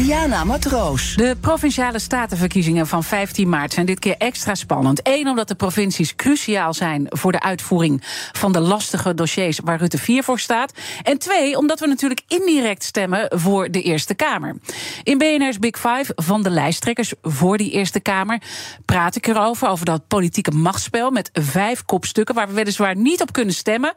Diana Matroos. De provinciale statenverkiezingen van 15 maart zijn dit keer extra spannend. Eén, omdat de provincies cruciaal zijn voor de uitvoering van de lastige dossiers waar Rutte 4 voor staat. En twee, omdat we natuurlijk indirect stemmen voor de Eerste Kamer. In BNR's Big Five van de lijsttrekkers voor die Eerste Kamer praat ik erover, over dat politieke machtsspel met vijf kopstukken waar we weliswaar niet op kunnen stemmen,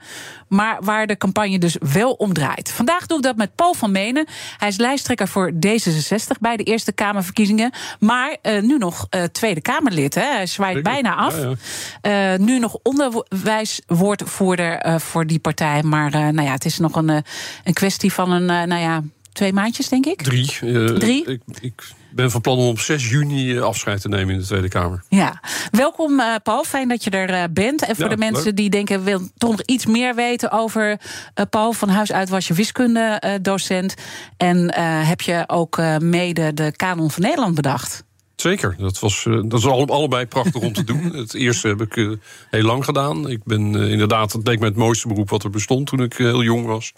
maar waar de campagne dus wel om draait. Vandaag doe ik dat met Paul van Menen. Hij is lijsttrekker voor deze 66 bij de Eerste Kamerverkiezingen. Maar uh, nu nog uh, Tweede Kamerlid. Hè. Hij zwaait bijna af. Ja, ja. Uh, nu nog onderwijswoordvoerder voor die partij. Maar nou ja, het is nog een, een kwestie van een, nou ja, twee maandjes, denk ik. Drie. Drie? Ik, ik ben van plan om op 6 juni afscheid te nemen in de Tweede Kamer. Ja, welkom uh, Paul. Fijn dat je er uh, bent. En voor Ja, de mensen leuk. die denken, wil toch nog iets meer weten over uh, Paul. Van huis uit was je wiskundedocent. en heb je ook mede de kanon van Nederland bedacht. Zeker, dat, was, dat is alle, allebei prachtig om te doen. Het eerste heb ik heel lang gedaan. Ik ben inderdaad, dat leek mij het mooiste beroep wat er bestond toen ik heel jong was.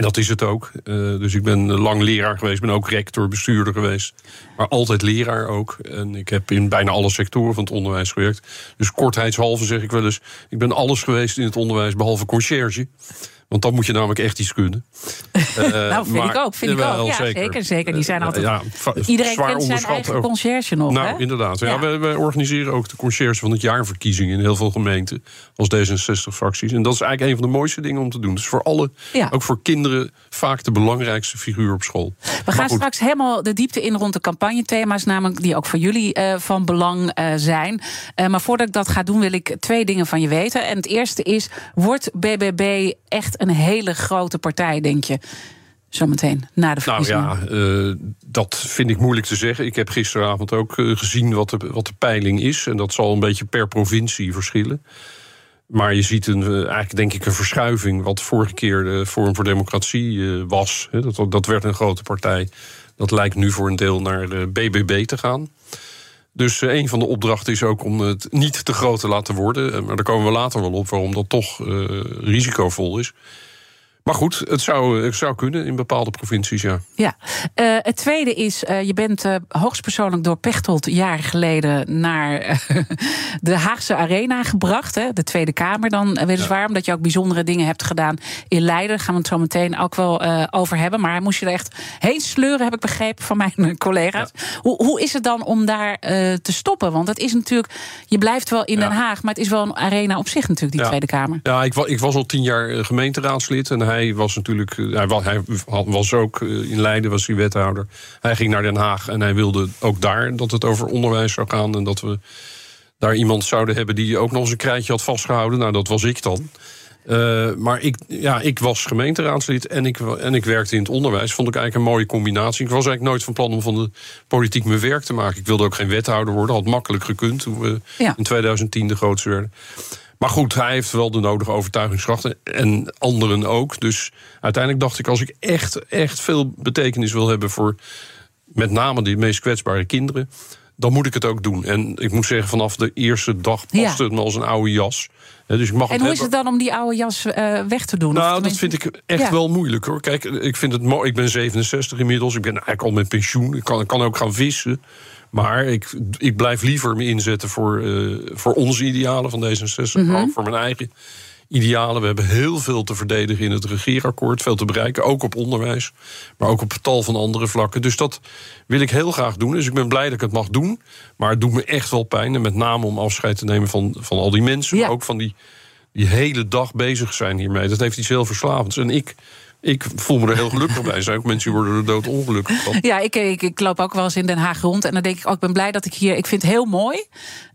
En dat is het ook. dus ik ben lang leraar geweest, ben ook rector, bestuurder geweest. Maar altijd leraar ook. En ik heb in bijna alle sectoren van het onderwijs gewerkt. Dus kortheidshalve zeg ik wel eens... ik ben alles geweest in het onderwijs, behalve conciërge. Want dan moet je namelijk echt iets kunnen. Uh, nou, vind maar, ik ook. Vind jawel, ik ook. Ja, zeker. zeker, zeker. Die zijn altijd. Uh, ja, iedereen kent zijn eigen ook. conciërge nog. Nou, hè? inderdaad. Ja. Ja. wij, wij, organiseren ook de conciërge van het jaarverkiezingen in heel veel gemeenten. Als D66-fracties. En dat is eigenlijk een van de mooiste dingen om te doen. Dus voor alle, Ja. ook voor kinderen, vaak de belangrijkste figuur op school. We gaan straks helemaal de diepte in rond de campagnethema's, namelijk die ook voor jullie uh, van belang uh, zijn. Maar voordat ik dat ga doen, wil ik twee dingen van je weten. En het eerste is: wordt BBB echt een hele grote partij, denk je? Zometeen na de Nou verkiezingen. ja, dat vind ik moeilijk te zeggen. Ik heb gisteravond ook gezien wat de, wat de peiling is. En dat zal een beetje per provincie verschillen. Maar je ziet een, eigenlijk denk ik een verschuiving... wat vorige keer de Forum voor Democratie was. Dat, dat werd een grote partij. Dat lijkt nu voor een deel naar de BBB te gaan. Dus een van de opdrachten is ook om het niet te groot te laten worden. Maar daar komen we later wel op waarom dat toch uh, risicovol is. Maar goed, het zou, het zou kunnen in bepaalde provincies, ja. Ja. Uh, het tweede is, uh, je bent uh, hoogstpersoonlijk door Pechtold jaren geleden naar de Haagse Arena gebracht. Hè, de Tweede Kamer dan weliswaar, ja. omdat je ook bijzondere dingen hebt gedaan in Leiden. Daar gaan we het zo meteen ook wel over hebben. Maar hij moest je er echt heen sleuren, heb ik begrepen van mijn collega's. Ja. Hoe, hoe is het dan om daar te stoppen? Want het is natuurlijk, je blijft wel in Den Haag, maar het is wel een arena op zich natuurlijk, die Tweede Kamer. Ja, ik, ik was al tien jaar gemeenteraadslid en hij was natuurlijk, hij was, hij was ook in Leiden, was hij wethouder. Hij ging naar Den Haag en hij wilde ook daar dat het over onderwijs zou gaan en dat we daar iemand zouden hebben die ook nog eens een krijtje had vastgehouden. Nou, dat was ik dan. Uh, maar ik, ja, ik was gemeenteraadslid en ik, en ik werkte in het onderwijs. Vond ik eigenlijk een mooie combinatie. Ik was eigenlijk nooit van plan om van de politiek mijn werk te maken. Ik wilde ook geen wethouder worden. Had makkelijk gekund toen we ja. in 2010 de grootste werden. Maar goed, hij heeft wel de nodige overtuigingskracht. En anderen ook. Dus uiteindelijk dacht ik, als ik echt, echt veel betekenis wil hebben voor met name die meest kwetsbare kinderen. Dan moet ik het ook doen. En ik moet zeggen, vanaf de eerste dag paste het me als een oude jas. Dus ik mag en hoe hebben. is het dan om die oude jas uh, weg te doen? Nou, dat vind ik echt ja. wel moeilijk hoor. Kijk, ik vind het mooi. Ik ben 67 inmiddels. Ik ben eigenlijk al met pensioen. Ik kan, ik kan ook gaan vissen. Maar ik, ik blijf liever me inzetten voor, uh, voor onze idealen van D66. Mhm. Maar ook voor mijn eigen idealen. We hebben heel veel te verdedigen in het regeerakkoord. Veel te bereiken, ook op onderwijs. Maar ook op tal van andere vlakken. Dus dat wil ik heel graag doen. Dus ik ben blij dat ik het mag doen. Maar het doet me echt wel pijn. En met name om afscheid te nemen van, van al die mensen. Ja. Maar ook van die, die hele dag bezig zijn hiermee. Dat heeft iets heel verslavends. En ik Ik voel me er heel gelukkig bij. Zijn ook mensen die worden er dood ongelukkig van. Ja, ik, ik, ik, loop ook wel eens in Den Haag rond. En dan denk ik, oh, ik ben blij dat ik hier... Ik vind het heel mooi.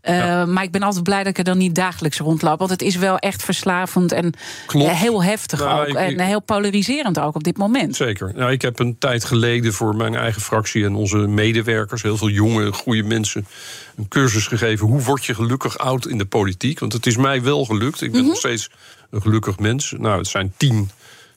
Uh, Maar ik ben altijd blij dat ik er dan niet dagelijks rondloop. Want het is wel echt verslavend en Klopt. heel heftig Nou, ook. ik- en heel polariserend ook op dit moment. Zeker. Nou, ik heb een tijd geleden voor mijn eigen fractie en onze medewerkers, heel veel jonge, goede mensen, een cursus gegeven. Hoe word je gelukkig oud in de politiek? Want het is mij wel gelukt. Ik ben nog steeds een gelukkig mens. Nou, het zijn tien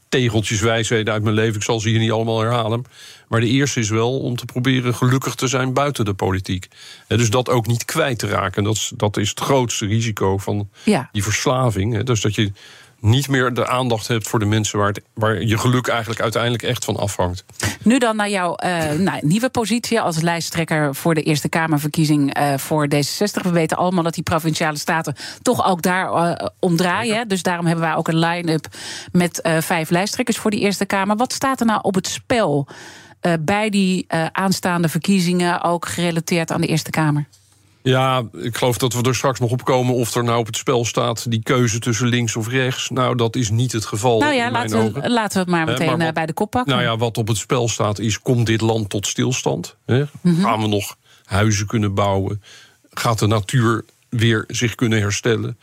tegeltjes wijsheden uit mijn leven. Ik zal ze hier niet allemaal herhalen. Maar de eerste is wel om te proberen gelukkig te zijn buiten de politiek. Dus dat ook niet kwijt te raken. Dat is, dat is het grootste risico van Ja. die verslaving. Dus dat je niet meer de aandacht hebt voor de mensen waar, het, waar je geluk eigenlijk uiteindelijk echt van afhangt. Nu dan naar jouw eh, nou, nieuwe positie als lijsttrekker voor de Eerste Kamerverkiezing eh, voor D66. We weten allemaal dat die provinciale staten toch ook daar eh, om draaien. hè. Dus daarom hebben wij ook een line-up met vijf lijsttrekkers voor die Eerste Kamer. Wat staat er nou op het spel bij die aanstaande verkiezingen, ook gerelateerd aan de Eerste Kamer? Ja, ik geloof dat we er straks nog op komen of er nou op het spel staat die keuze tussen links of rechts. Nou, dat is niet het geval. Nou ja, laten ogen. we, laten we het maar meteen maar wat- eh, bij de kop pakken. Nou ja, wat op het spel staat is: komt dit land tot stilstand? Hè? Gaan we nog huizen kunnen bouwen? Gaat de natuur weer zich kunnen herstellen?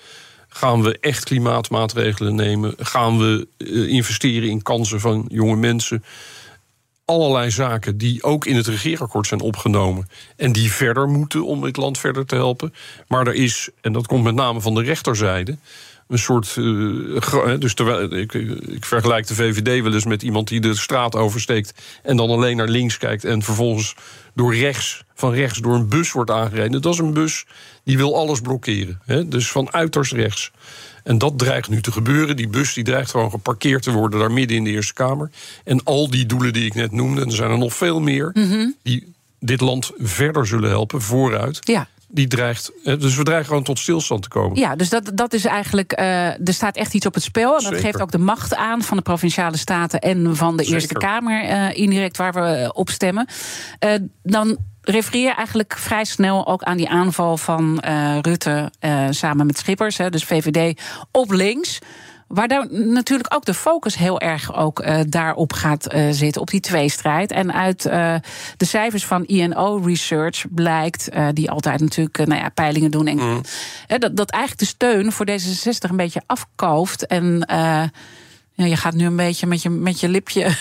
Gaan we echt klimaatmaatregelen nemen? Gaan we eh, investeren in kansen van jonge mensen? Allerlei zaken die ook in het regeerakkoord zijn opgenomen. En die verder moeten om dit land verder te helpen. Maar er is, en dat komt met name van de rechterzijde een soort. eh, dus terwijl, ik, ik vergelijk de VVD wel eens met iemand die de straat oversteekt. en dan alleen naar links kijkt. en vervolgens door rechts, van rechts door een bus wordt aangereden. Dat is een bus die wil alles blokkeren. Hè, dus van uiterst rechts. En dat dreigt nu te gebeuren. Die bus die dreigt gewoon geparkeerd te worden daar midden in de Eerste Kamer. En al die doelen die ik net noemde, en er zijn er nog veel meer. die dit land verder zullen helpen, vooruit. Ja. Die dreigt. hè, Dus we dreigen gewoon tot stilstand te komen. Ja, dus dat, dat is eigenlijk. eh, er staat echt iets op het spel. En dat Zeker. geeft ook de macht aan van de provinciale staten en van de Zeker. Eerste Kamer, eh, indirect waar we eh, op stemmen. Eh, dan refereer je eigenlijk vrij snel ook aan die aanval van eh, Rutte eh, samen met Schippers, hè, dus VVD op links. Waar daar natuurlijk ook de focus heel erg ook eh, daarop gaat eh, zitten, op die tweestrijd. En uit eh, de cijfers van INO Research blijkt, die altijd natuurlijk nou ja, peilingen doen, en, eh, dat, dat eigenlijk de steun voor D66 een beetje afkalft. En ja, je gaat nu een beetje met je, met je lipje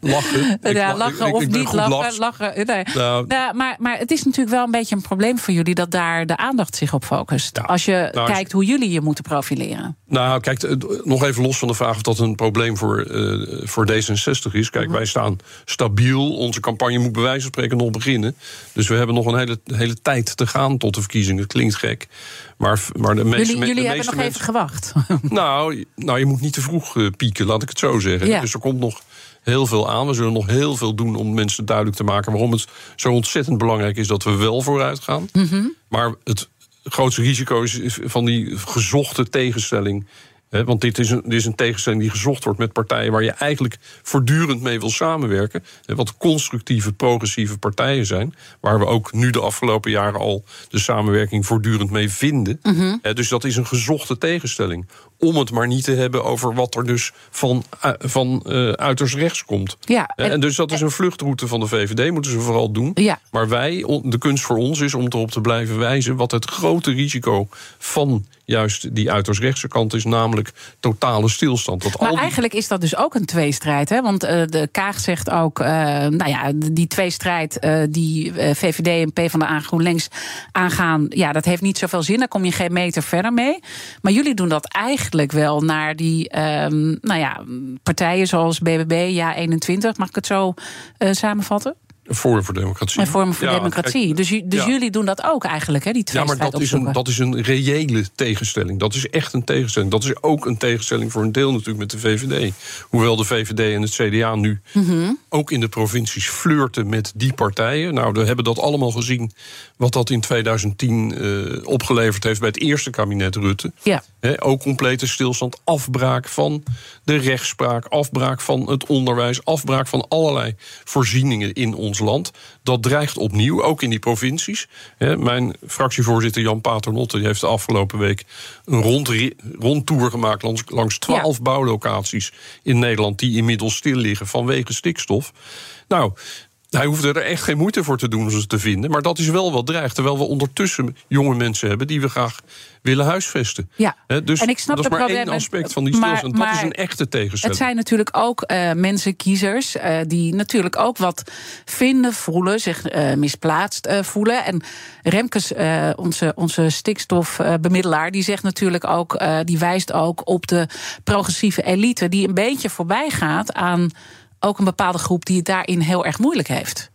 Lachen. Ik ja, lach- lachen ik- of ik niet lachen. lachen nee. Nou, Nou, maar, maar het is natuurlijk wel een beetje een probleem voor jullie dat daar de aandacht zich op focust. Als je Nou, als- kijkt hoe jullie je moeten profileren. Nou, kijk, nog even los van de vraag of dat een probleem voor, eh, voor D66 is. Kijk, wij staan stabiel. Onze campagne moet bij wijze van spreken nog beginnen. Dus we hebben nog een hele, hele tijd te gaan tot de verkiezingen. Het klinkt gek. Maar, maar de meeste, Jullie, me- jullie de hebben nog even gewacht. Nou, nou, je moet niet te vroeg eh, pieken, laat ik het zo zeggen. Ja. Dus er komt nog heel veel aan. We zullen nog heel veel doen om mensen duidelijk te maken... waarom het zo ontzettend belangrijk is dat we wel vooruit gaan. Mhm. Maar het grootste risico is is van die gezochte tegenstelling. Want dit is, een, dit is een tegenstelling die gezocht wordt met partijen waar je eigenlijk voortdurend mee wil samenwerken. Wat constructieve, progressieve partijen zijn. Waar we ook nu de afgelopen jaren al de samenwerking voortdurend mee vinden. Mhm. Dus dat is een gezochte tegenstelling. Om het maar niet te hebben over wat er dus van, eh, van eh, uiterst rechts komt. Ja, en, dus dat is een vluchtroute van de VVD, moeten ze vooral doen. Ja. Maar wij, de kunst voor ons is om erop te blijven wijzen wat het grote risico van juist die uiterst rechtse kant is, namelijk totale stilstand. Dat al Maar die- eigenlijk is dat dus ook een tweestrijd. Hè? Want eh, de Kaag zegt ook, eh, nou ja, die tweestrijd eh, die VVD en PvdA GroenLinks aangaan, ja, dat heeft niet zoveel zin. Daar kom je geen meter verder mee. Maar jullie doen dat eigenlijk wel naar die, ehm, nou ja, partijen zoals BBB, Ja 21, mag ik het zo eh, samenvatten? Forum voor Democratie. En Vormen voor Ja, Democratie. kijk, dus dus ja. jullie doen dat ook eigenlijk, hè? Die Ja, maar dat is, een, dat is een reële tegenstelling. Dat is echt een tegenstelling. Dat is ook een tegenstelling voor een deel natuurlijk met de VVD. Hoewel de VVD en het CDA nu Mhm. ook in de provincies flirten met die partijen. Nou, we hebben dat allemaal gezien wat dat in 2010 eh, opgeleverd heeft bij het eerste kabinet Rutte. Ja. Ook complete stilstand, afbraak van de rechtspraak, afbraak van het onderwijs, afbraak van allerlei voorzieningen in ons land. Dat dreigt opnieuw, ook in die provincies. mijn fractievoorzitter Jan Paternotte heeft de afgelopen week een rond, rondtour gemaakt langs, langs 12 bouwlocaties in Nederland die inmiddels stil liggen vanwege stikstof. Nou, hij hoefde er echt geen moeite voor te doen om ze te vinden. Maar dat is wel wat dreigt. Terwijl we ondertussen jonge mensen hebben die we graag willen huisvesten. Ja, dus en ik snap dat is maar één aspect van die stilstand. dat is een echte tegenstelling. Het zijn natuurlijk ook uh, mensen, kiezers, uh, die natuurlijk ook wat vinden, voelen, zich uh, misplaatst voelen. En Remkes, onze, onze stikstofbemiddelaar, die zegt natuurlijk ook, die wijst ook op de progressieve elite, die een beetje voorbij gaat aan ook een bepaalde groep die het daarin heel erg moeilijk heeft.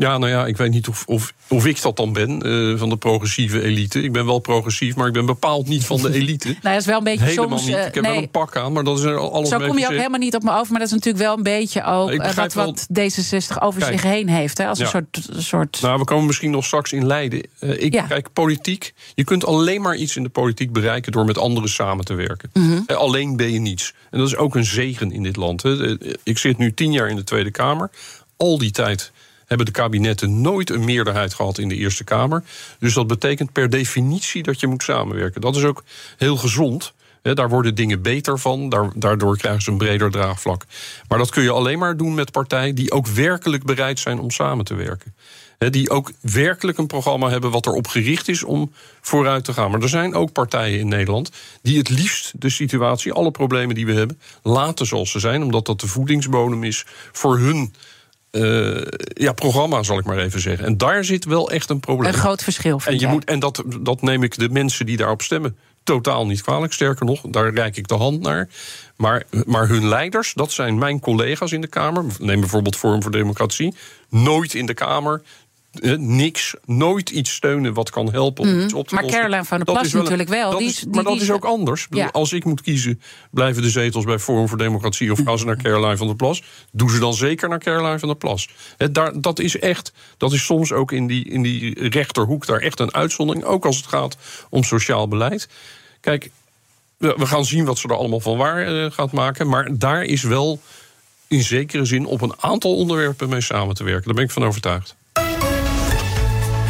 Ja, nou ja, ik weet niet of, of, of ik dat dan ben, uh, van de progressieve elite. Ik ben wel progressief, maar ik ben bepaald niet van de elite. nou, dat is wel een beetje Helemaal soms... niet. Ik heb nee. wel een pak aan, maar dat is alles Zo kom je ook helemaal niet op me over, maar dat is natuurlijk wel een beetje ook uh, wat, wat D66 over zich heen heeft. Hè, als een soort, soort... Nou, we komen misschien nog straks in Leiden. Uh, ik, ja. Kijk, politiek, je kunt alleen maar iets in de politiek bereiken... door met anderen samen te werken. Mm -hmm. alleen ben je niets. En dat is ook een zegen in dit land. Hè. Ik zit nu tien jaar in de Tweede Kamer. Al die tijd hebben de kabinetten nooit een meerderheid gehad in de Eerste Kamer. Dus dat betekent per definitie dat je moet samenwerken. Dat is ook heel gezond. daar worden dingen beter van. Daardoor krijgen ze een breder draagvlak. Maar dat kun je alleen maar doen met partijen die ook werkelijk bereid zijn om samen te werken. die ook werkelijk een programma hebben wat erop gericht is om vooruit te gaan. Maar er zijn ook partijen in Nederland die het liefst de situatie, alle problemen die we hebben, laten zoals ze zijn, omdat dat de voedingsbodem is voor hun uh, ja, programma, zal ik maar even zeggen. En daar zit wel echt een probleem. Een groot verschil. En, je moet, en dat, dat neem ik de mensen die daarop stemmen totaal niet kwalijk. Sterker nog, daar reik ik de hand naar. Maar, maar hun leiders, dat zijn mijn collega's in de Kamer. Neem bijvoorbeeld Forum voor Democratie. Nooit in de Kamer niks, nooit iets steunen wat kan helpen om mm, iets op te maar lossen. Maar Caroline van der Plas natuurlijk wel. Dat is, die, maar die, dat is ook anders. Ja. Als ik moet kiezen, blijven de zetels bij Forum voor Democratie... of gaan ze naar Caroline van der Plas? Doen ze dan zeker naar Caroline van der Plas. He, daar, dat is echt, dat is soms ook in die, in die rechterhoek... daar echt een uitzondering, ook als het gaat om sociaal beleid. Kijk, we gaan zien wat ze er allemaal van waar uh, gaat maken... maar daar is wel in zekere zin op een aantal onderwerpen mee samen te werken. Daar ben ik van overtuigd.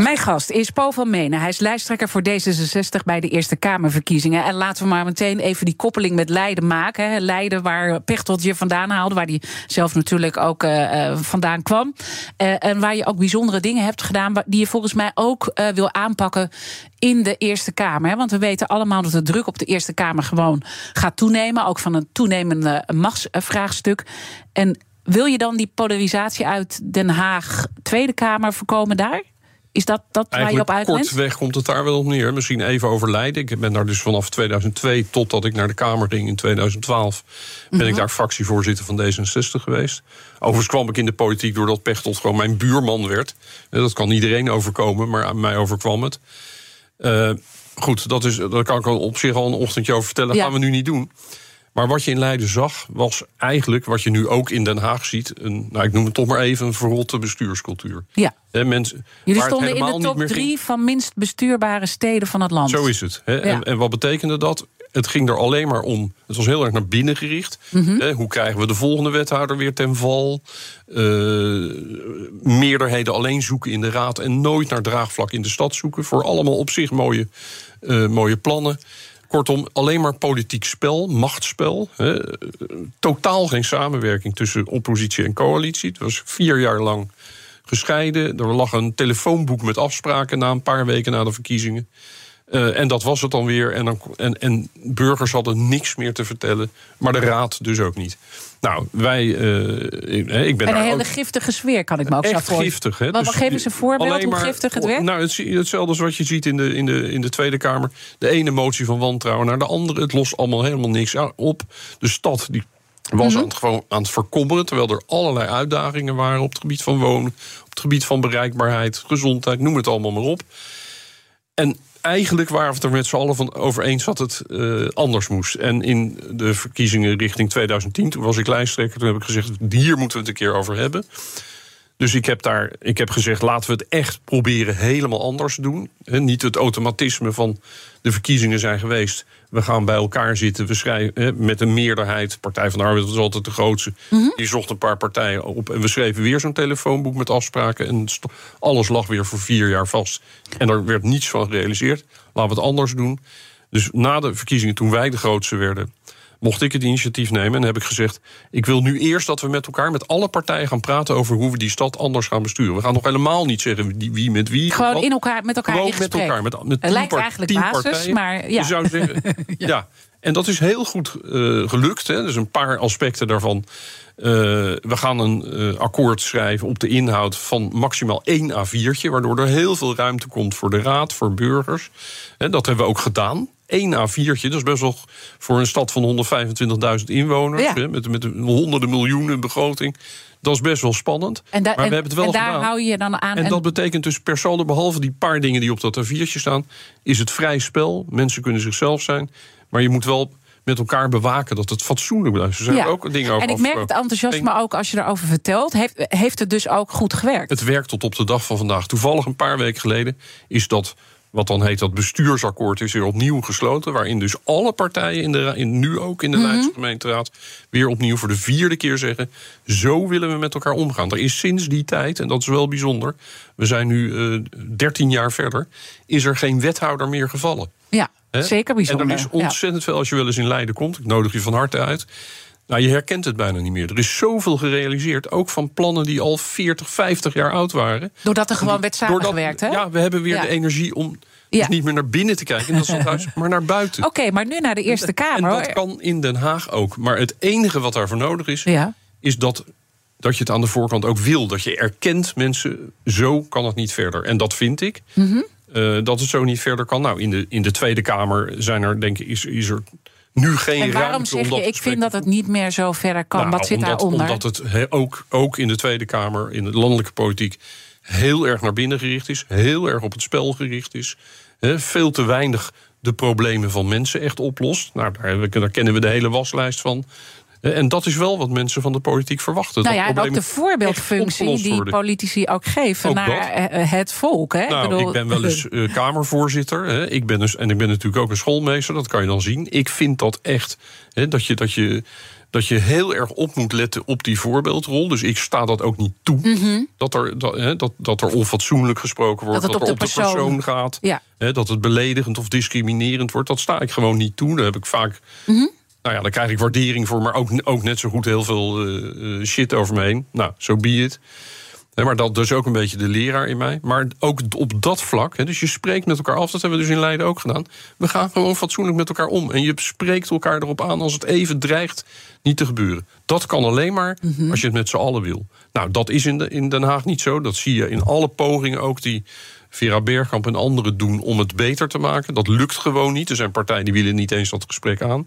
Mijn gast is Paul van Menen. Hij is lijsttrekker voor D66 bij de Eerste Kamerverkiezingen. En laten we maar meteen even die koppeling met Leiden maken. Leiden waar Pechtold je vandaan haalde, waar hij zelf natuurlijk ook uh, vandaan kwam. Uh, en waar je ook bijzondere dingen hebt gedaan, die je volgens mij ook wil aanpakken in de Eerste Kamer. Want we weten allemaal dat de druk op de Eerste Kamer gewoon gaat toenemen. Ook van een toenemende machtsvraagstuk. En wil je dan die polarisatie uit Den Haag Tweede Kamer voorkomen daar? Is dat, dat waar je op uit kortweg komt het daar wel op neer. Misschien even over Leiden. Ik ben daar dus vanaf 2002 totdat ik naar de Kamer ging in 2012... ben ik mhm. daar fractievoorzitter van D66 geweest. Overigens kwam ik in de politiek doordat Pechtold gewoon mijn buurman werd. Dat kan iedereen overkomen, maar aan mij overkwam het. Uh, goed, dat is, daar kan ik op zich al een ochtendje over vertellen. Dat gaan we nu niet doen. Maar wat je in Leiden zag, was eigenlijk wat je nu ook in Den Haag ziet. Een, nou, ik noem het toch maar even een verrotte bestuurscultuur. Ja. He, mensen, Jullie stonden in de top drie van minst bestuurbare steden van het land. Zo is het. He. En, en, wat betekende dat? Het ging er alleen maar om. Het was heel erg naar binnen gericht. Mm hoe krijgen we de volgende wethouder weer ten val? Uh, meerderheden alleen zoeken in de raad en nooit naar draagvlak in de stad zoeken. Voor allemaal op zich mooie, uh, mooie plannen. Kortom, alleen maar politiek spel, machtsspel. Totaal geen samenwerking tussen oppositie en coalitie. Het was vier jaar lang gescheiden. Er lag een telefoonboek met afspraken na een paar weken na de verkiezingen. Uh, en dat was het dan weer. En, dan, en, en, burgers hadden niks meer te vertellen. Maar de raad dus ook niet. Nou, wij. Uh, ik ben en een hele giftige sfeer kan ik me ook zo voorstellen. giftig, hè? Maar dus geef eens een voorbeeld hoe giftig het werd. Nou, het, hetzelfde als wat je ziet in de, in, de, in de Tweede Kamer. De ene motie van wantrouwen naar de andere. Het lost allemaal helemaal niks op. De stad die was mm aan, het, gewoon aan het verkommeren. Terwijl er allerlei uitdagingen waren op het gebied van wonen. Op het gebied van bereikbaarheid, gezondheid, noem het allemaal maar op. En eigenlijk waren we het er met z'n allen van over eens dat het uh, anders moest. En in de verkiezingen richting 2010, toen was ik lijsttrekker, toen heb ik gezegd: hier moeten we het een keer over hebben. Dus ik heb daar, ik heb gezegd, laten we het echt proberen helemaal anders te doen. He, niet het automatisme van de verkiezingen zijn geweest. We gaan bij elkaar zitten. We schrijven met een meerderheid. Partij van de Arbeid was altijd de grootste. Die zocht een paar partijen op. En we schreven weer zo'n telefoonboek met afspraken. En alles lag weer voor vier jaar vast. En er werd niets van gerealiseerd. Laten we het anders doen. Dus na de verkiezingen, toen wij de grootste werden mocht ik het initiatief nemen en heb ik gezegd: ik wil nu eerst dat we met elkaar, met alle partijen gaan praten over hoe we die stad anders gaan besturen. We gaan nog helemaal niet zeggen wie, wie met wie. Gewoon in elkaar, met elkaar Gewoon in met elkaar. Met, met het lijkt eigenlijk basis, partijen. maar ja. Je zou zeggen, ja. En dat is heel goed uh, gelukt. Hè. Dus een paar aspecten daarvan. Uh, we gaan een uh, akkoord schrijven op de inhoud van maximaal één A4'tje... waardoor er heel veel ruimte komt voor de raad, voor burgers. En dat hebben we ook gedaan. 1 A4'tje, dat is best wel voor een stad van 125.000 inwoners... Ja. Hè, met, met honderden miljoenen begroting. Dat is best wel spannend. En, da- maar we en- hebben het wel en daar gedaan. hou je dan aan. En dat betekent dus per saldo, behalve die paar dingen die op dat A4'tje staan, is het vrij spel. Mensen kunnen zichzelf zijn. Maar je moet wel met elkaar bewaken dat het fatsoenlijk blijft. Er zijn Ja. ook dingen over en ik merk het enthousiasme ook als je erover vertelt. Heeft, heeft het dus ook goed gewerkt? Het werkt tot op de dag van vandaag. Toevallig een paar weken geleden is dat. Wat dan heet dat bestuursakkoord is weer opnieuw gesloten. Waarin dus alle partijen, in de, in, nu ook in de. Leidse gemeenteraad... weer opnieuw voor de vierde keer zeggen... zo willen we met elkaar omgaan. Er is sinds die tijd, en dat is wel bijzonder... we zijn nu eh 13 jaar verder... is er geen wethouder meer gevallen. ja, zeker bijzonder. En er is Ja. ontzettend veel als je wel eens in Leiden komt. Ik nodig je van harte uit. Nou, je herkent het bijna niet meer. Er is zoveel gerealiseerd, ook van plannen die al 40, 50 jaar oud waren. Doordat er gewoon werd Doordat- samengewerkt, hè? Ja, we hebben weer Ja. de energie om Ja. dus niet meer naar binnen te kijken in dat stadhuis, maar naar buiten. Oké, maar nu naar de Eerste en Kamer. dat hoor. kan in Den Haag ook. Maar het enige wat daarvoor nodig is, Ja. is dat, dat je het aan de voorkant ook wil. Dat je erkent, mensen, zo kan het niet verder. En dat vind ik. Mhm. eh, dat het zo niet verder kan. Nou, in de, in de Tweede Kamer zijn er, denk ik, is, is er nu geen En waarom ruimte om zeg dat je, ik vind dat het niet meer zo verder kan? nou, Wat zit omdat, daaronder? Omdat het he- ook, ook in de Tweede Kamer, in de landelijke politiek, heel erg naar binnen gericht is. Heel erg op het spel gericht is. He, veel te weinig de problemen van mensen echt oplost. Nou, daar kennen we de hele waslijst van. Eh, En dat is wel wat mensen van de politiek verwachten. nou dat ja, en ook de voorbeeldfunctie die politici ook geven Ook naar dat. eh, het volk. Hè? Nou, ik, bedoel- ben wel eens eh, Kamervoorzitter. Hè. Ik ben dus, en ik ben natuurlijk ook een schoolmeester, dat kan je dan zien. Ik vind dat echt hè, dat, je, dat, je, dat je heel erg op moet letten op die voorbeeldrol. Dus ik sta dat ook niet toe. dat, er, dat, hè, dat, dat er onfatsoenlijk gesproken wordt. Mhm. Dat het er op de persoon- gaat. Ja. Dat het beledigend of discriminerend wordt. Dat sta ik gewoon niet toe. Daar heb ik vaak. Mhm. Nou ja, daar krijg ik waardering voor, maar ook, ook net zo goed heel veel eh, eh, shit over me heen. Nou, zo so be it. Maar dat is ook een beetje de leraar in mij. Maar ook op dat vlak, hè, dus je spreekt met elkaar af, dat hebben we dus in Leiden ook gedaan. We gaan gewoon fatsoenlijk met elkaar om. En je spreekt elkaar erop aan als het even dreigt niet te gebeuren. Dat kan alleen maar als je het met z'n allen wil. Nou, dat is in, de, in Den Haag niet zo. Dat zie je in alle pogingen ook die Vera Bergkamp en anderen doen om het beter te maken. Dat lukt gewoon niet. Er zijn partijen die willen niet eens dat gesprek aan.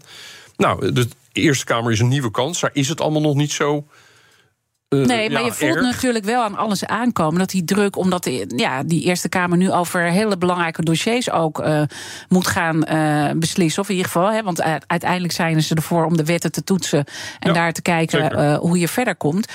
Nou, de Eerste Kamer is een nieuwe kans. Daar is het allemaal nog niet zo. eh, Nee, maar ja, je voelt erg. natuurlijk wel aan alles aankomen dat die druk, omdat de, ja, die Eerste Kamer nu over hele belangrijke dossiers ook eh, moet gaan eh, beslissen. Of in ieder geval, hè, want uiteindelijk zijn ze ervoor om de wetten te toetsen en Ja, daar te kijken hoe je verder komt.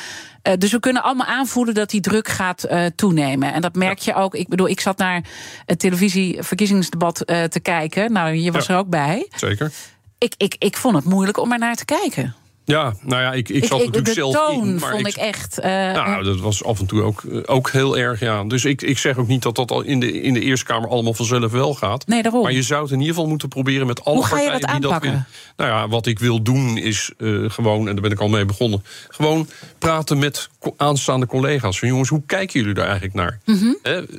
Dus we kunnen allemaal aanvoelen dat die druk gaat toenemen. En dat merk je ook. Ik bedoel, ik zat naar het televisieverkiezingsdebat eh, te kijken. Nou, je was Ja. er ook bij. Zeker. Ik, ik, ik vond het moeilijk om er naar te kijken. Ja, nou ja, ik, ik zat natuurlijk zelf toon in. Maar vond ik, echt. eh, Nou, dat was af en toe ook, eh, ook heel erg, ja. Dus ik, ik zeg ook niet dat dat al in de, in de Eerste Kamer allemaal vanzelf wel gaat. Nee, daarom. Maar je zou het in ieder geval moeten proberen met alle Hoe ga je partijen dat die dat aanpakken? willen. Nou ja, wat ik wil doen is eh, gewoon, en daar ben ik al mee begonnen... gewoon praten met aanstaande collega's. Van jongens, hoe kijken jullie daar eigenlijk naar? Mhm.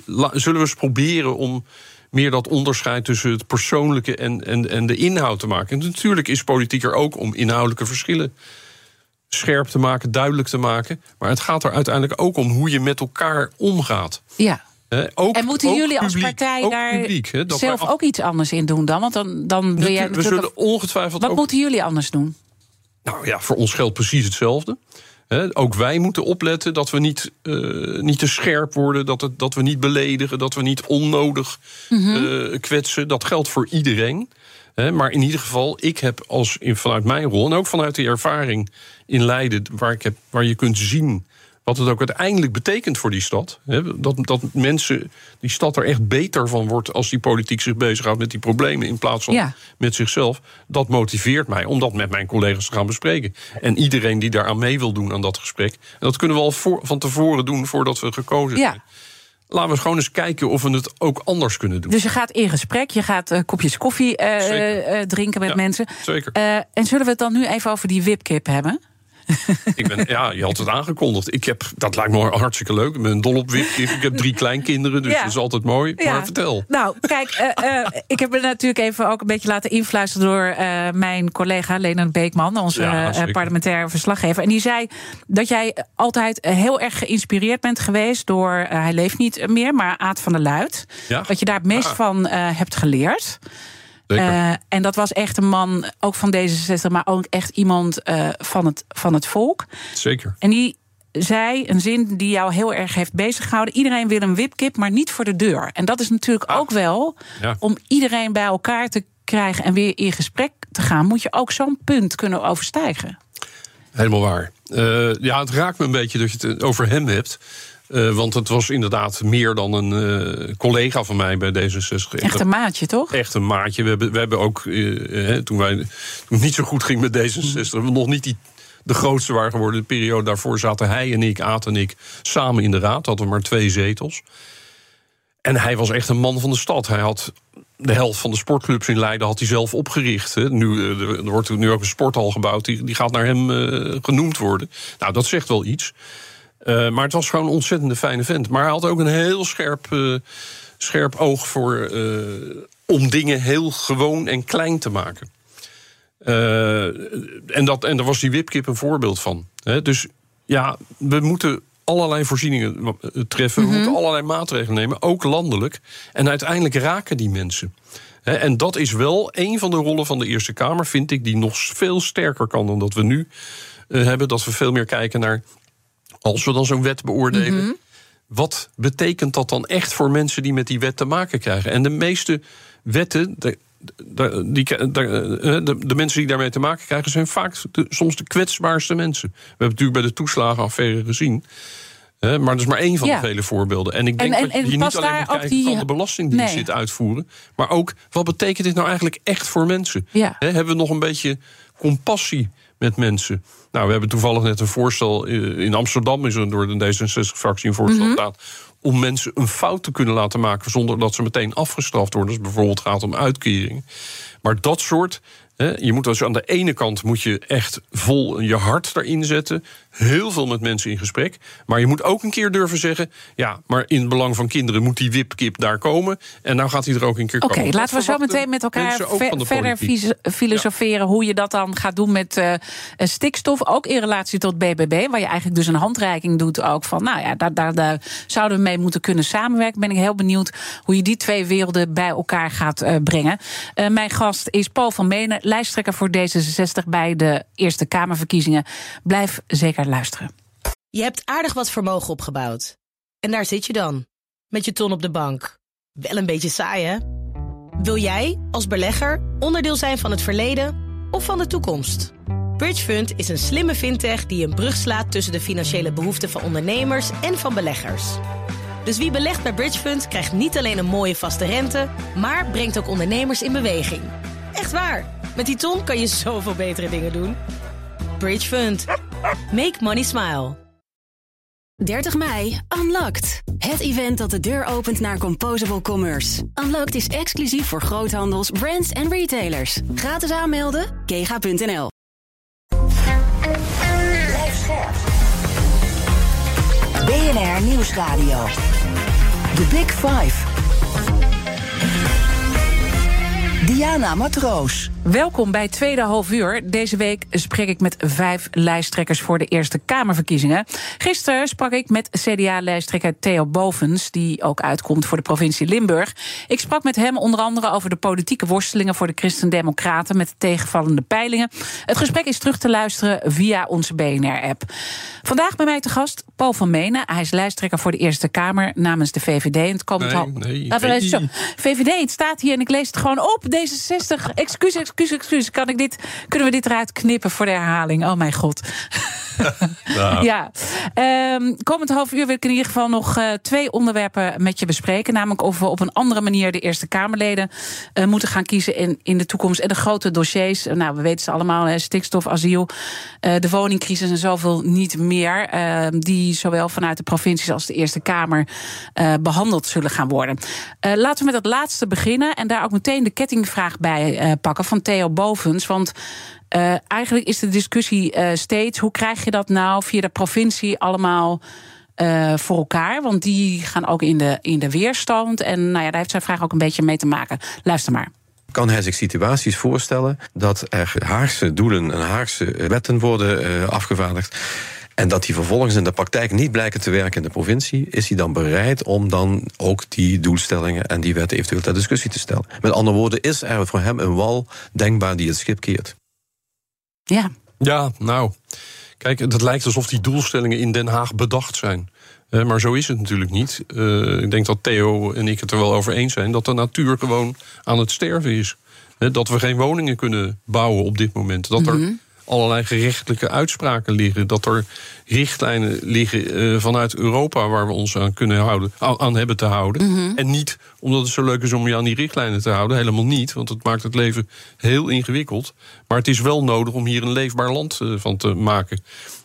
La- zullen we eens proberen om meer dat onderscheid tussen het persoonlijke en, en, en de inhoud te maken? En natuurlijk is politiek er ook om inhoudelijke verschillen scherp te maken, duidelijk te maken. Maar het gaat er uiteindelijk ook om hoe je met elkaar omgaat. ja. Ook, En moeten ook jullie als partij daar publiek, hè, dat zelf af- ook iets anders in doen dan? Want dan, dan wil jij we natuurlijk... zullen ongetwijfeld Wat ook moeten jullie anders doen? Nou ja, voor ons geldt precies hetzelfde. Ook wij moeten opletten dat we niet, eh, niet te scherp worden, dat, het, dat we niet beledigen, dat we niet onnodig eh, kwetsen. Dat geldt voor iedereen. Maar in ieder geval, ik heb als in, vanuit mijn rol en ook vanuit die ervaring in Leiden, waar, ik heb, waar je kunt zien wat het ook uiteindelijk betekent voor die stad. Hè, dat, dat mensen, die stad er echt beter van wordt als die politiek zich bezighoudt met die problemen in plaats van Ja. met zichzelf. Dat motiveert mij om dat met mijn collega's te gaan bespreken. En iedereen die daaraan mee wil doen aan dat gesprek. En dat kunnen we al voor, van tevoren doen voordat we gekozen Ja. zijn. Laten we gewoon eens kijken of we het ook anders kunnen doen. Dus je gaat in gesprek, je gaat eh, kopjes koffie eh, eh, drinken met Ja, mensen. zeker. En zullen we het dan nu even over die wipkip hebben? Ik ben, ja, je had het aangekondigd. Ik heb, dat lijkt me hartstikke leuk. Ik ben dol op wipkip. Ik heb drie kleinkinderen, dus Ja. dat is altijd mooi. Maar vertel. Nou, kijk, eh, eh, ik heb me natuurlijk even ook een beetje laten influisteren door eh, mijn collega Lena Beekman, onze Ja, parlementaire verslaggever. En die zei dat jij altijd heel erg geïnspireerd bent geweest door, hij leeft niet meer, maar Aad van der Luit. Ja. Dat je daar het meest Ah. van hebt geleerd. Eh, en dat was echt een man, ook van D66, maar ook echt iemand eh, van, het, van het volk. Zeker. En die zei een zin die jou heel erg heeft beziggehouden. Iedereen wil een wipkip, maar niet voor de deur. En dat is natuurlijk Ah. ook wel Ja. om iedereen bij elkaar te krijgen en weer in gesprek te gaan, moet je ook zo'n punt kunnen overstijgen. Helemaal waar. Eh, ja, het raakt me een beetje dat je het over hem hebt. Eh, want het was inderdaad meer dan een eh, collega van mij bij D66. Echt een maatje, toch? Echt een maatje. We hebben, we hebben ook, eh, toen, wij, toen het niet zo goed ging met D66... we nog niet die, de grootste waren geworden. De periode daarvoor zaten hij en ik, Aad en ik... samen in de raad, hadden we maar twee zetels. En hij was echt een man van de stad. Hij had de helft van de sportclubs in Leiden had hij zelf opgericht. Hè. Nu, er wordt nu ook een sporthal gebouwd, die, die gaat naar hem genoemd worden. Nou, dat zegt wel iets. Eh, maar het was gewoon een ontzettende fijne vent. Maar hij had ook een heel scherp, eh, scherp oog voor... eh, om dingen heel gewoon en klein te maken. En, dat, en daar was die wipkip een voorbeeld van. Dus ja, we moeten allerlei voorzieningen treffen. We moeten allerlei maatregelen nemen, ook landelijk. En uiteindelijk raken die mensen. En dat is wel een van de rollen van de Eerste Kamer, vind ik, die nog veel sterker kan dan dat we nu hebben. Dat we veel meer kijken naar, als we dan zo'n wet beoordelen. Wat betekent dat dan echt voor mensen die met die wet te maken krijgen? En de meeste wetten, de, de, die, de, mensen die daarmee te maken krijgen, zijn vaak soms de kwetsbaarste mensen. We hebben het natuurlijk bij de toeslagenaffaire gezien. Hè, maar dat is maar één van Ja. de vele voorbeelden. En ik denk En- en- dat je niet alleen moet kijken die- van de belastingdienst Nee. dit uitvoeren. Maar ook, wat betekent dit nou eigenlijk echt voor mensen? Ja. Hè, hebben we nog een beetje compassie met mensen? Nou, we hebben toevallig net een voorstel... eh, in Amsterdam is er door de D66-fractie een voorstel Mhm. gedaan... om mensen een fout te kunnen laten maken... zonder dat ze meteen afgestraft worden. Als het bijvoorbeeld gaat om uitkeringen. Maar dat soort... Je moet dus aan de ene kant moet je echt vol je hart erin zetten. Heel veel met mensen in gesprek. Maar je moet ook een keer durven zeggen... ja, maar in het belang van kinderen moet die wipkip daar komen. En nou gaat hij er ook een keer Oké, komen. laten we zo meteen met elkaar ver- verder filosoferen hoe je dat dan gaat doen met eh, eh, stikstof. Ook in relatie tot BBB, waar je eigenlijk dus een handreiking doet ook van, nou ja, daar, daar, daar zouden we mee moeten kunnen samenwerken. Ben ik heel benieuwd hoe je die twee werelden bij elkaar gaat eh, brengen. Mijn gast is Paul van Menen, lijsttrekker voor D66 bij de Eerste Kamerverkiezingen. Blijf zeker luisteren. Je hebt aardig wat vermogen opgebouwd. En daar zit je dan, met je ton op de bank. Wel een beetje saai, hè? Wil jij, als belegger, onderdeel zijn van het verleden of van de toekomst? Bridgefund is een slimme fintech die een brug slaat tussen de financiële behoeften van ondernemers en van beleggers. Dus wie belegt bij Bridgefund krijgt niet alleen een mooie vaste rente, maar brengt ook ondernemers in beweging. Echt waar, met die ton kan je zoveel betere dingen doen. Bridgefund. Make money smile. 30 mei, Unlocked. Het event dat de deur opent naar Composable Commerce. Unlocked is exclusief voor groothandels, brands en retailers. Gratis aanmelden, kega.nl. BNR Nieuwsradio. The Big Five. Diana Matroos. Welkom bij Tweede Half Uur. Deze week spreek ik met vijf lijsttrekkers voor de Eerste Kamerverkiezingen. Gisteren sprak ik met CDA-lijsttrekker Theo Bovens, die ook uitkomt voor de provincie Limburg. Ik sprak met hem onder andere over de politieke worstelingen voor de Christen-Democraten met de tegenvallende peilingen. Het gesprek is terug te luisteren via onze BNR-app. Vandaag bij mij te gast Paul van Menen. Hij is lijsttrekker voor de Eerste Kamer namens de VVD. En het komt Nee, al. nee, zo. VVD, het staat hier en ik lees het gewoon op. D66, excuus, excuus, excuus. Kan ik dit, kunnen we dit eruit knippen voor de herhaling? Oh mijn god. Ja, Ehm, komend half uur wil ik in ieder geval nog uh, twee onderwerpen met je bespreken. Namelijk of we op een andere manier de Eerste Kamerleden uh, moeten gaan kiezen in, in de toekomst. En de grote dossiers, nou, we weten ze allemaal: hè, stikstof, asiel, de woningcrisis en zoveel niet meer. Ehm, die zowel vanuit de provincies als de Eerste Kamer behandeld zullen gaan worden. laten we met dat laatste beginnen en daar ook meteen de kettingvraag bij pakken van Theo Bovens. Want uh, eigenlijk is de discussie uh, steeds: hoe krijg je dat nou via de provincie allemaal uh, voor elkaar? Want die gaan ook in de, in de weerstand. En nou ja, daar heeft zijn vraag ook een beetje mee te maken. Luister maar. Kan hij zich situaties voorstellen dat er Haagse doelen en Haagse wetten worden afgevaardigd? En dat die vervolgens in de praktijk niet blijken te werken in de provincie, is hij dan bereid om dan ook die doelstellingen en die wetten eventueel ter discussie te stellen? Met andere woorden, is er voor hem een wal denkbaar die het schip keert? Ja. Ja, nou. Kijk, het lijkt alsof die doelstellingen in Den Haag bedacht zijn. Uh, maar zo is het natuurlijk niet. Uh, ik denk dat Theo en ik het er wel over eens zijn dat de natuur gewoon aan het sterven is. Dat we geen woningen kunnen bouwen op dit moment. Dat er mhm allerlei gerechtelijke uitspraken liggen. Dat er richtlijnen liggen uh, vanuit Europa waar we ons aan kunnen houden, aan hebben te houden. Mhm. En niet omdat het zo leuk is om je aan die richtlijnen te houden. Helemaal niet, want het maakt het leven heel ingewikkeld. Maar het is wel nodig om hier een leefbaar land uh, van te maken.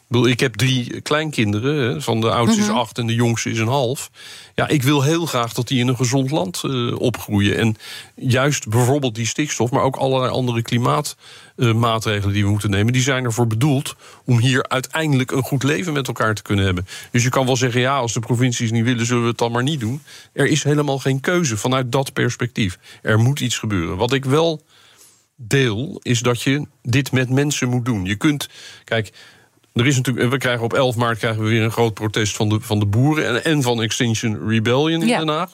Ik heb drie kleinkinderen. Van de oudste is mhm. acht en de jongste is een half. Ja, ik wil heel graag dat die in een gezond land uh, opgroeien. En juist bijvoorbeeld die stikstof, maar ook allerlei andere klimaatmaatregelen uh, die we moeten nemen, die zijn ervoor bedoeld om hier uiteindelijk een goed leven met elkaar te kunnen hebben. Dus je kan wel zeggen, ja, als de provincies niet willen, zullen we het dan maar niet doen. Er is helemaal geen keuze vanuit dat perspectief. Er moet iets gebeuren. Wat ik wel deel, is dat je dit met mensen moet doen. Je kunt, kijk, er is natuurlijk, we krijgen op 11 maart krijgen we weer een groot protest van de, van de boeren en, en van Extinction Rebellion in Den Haag.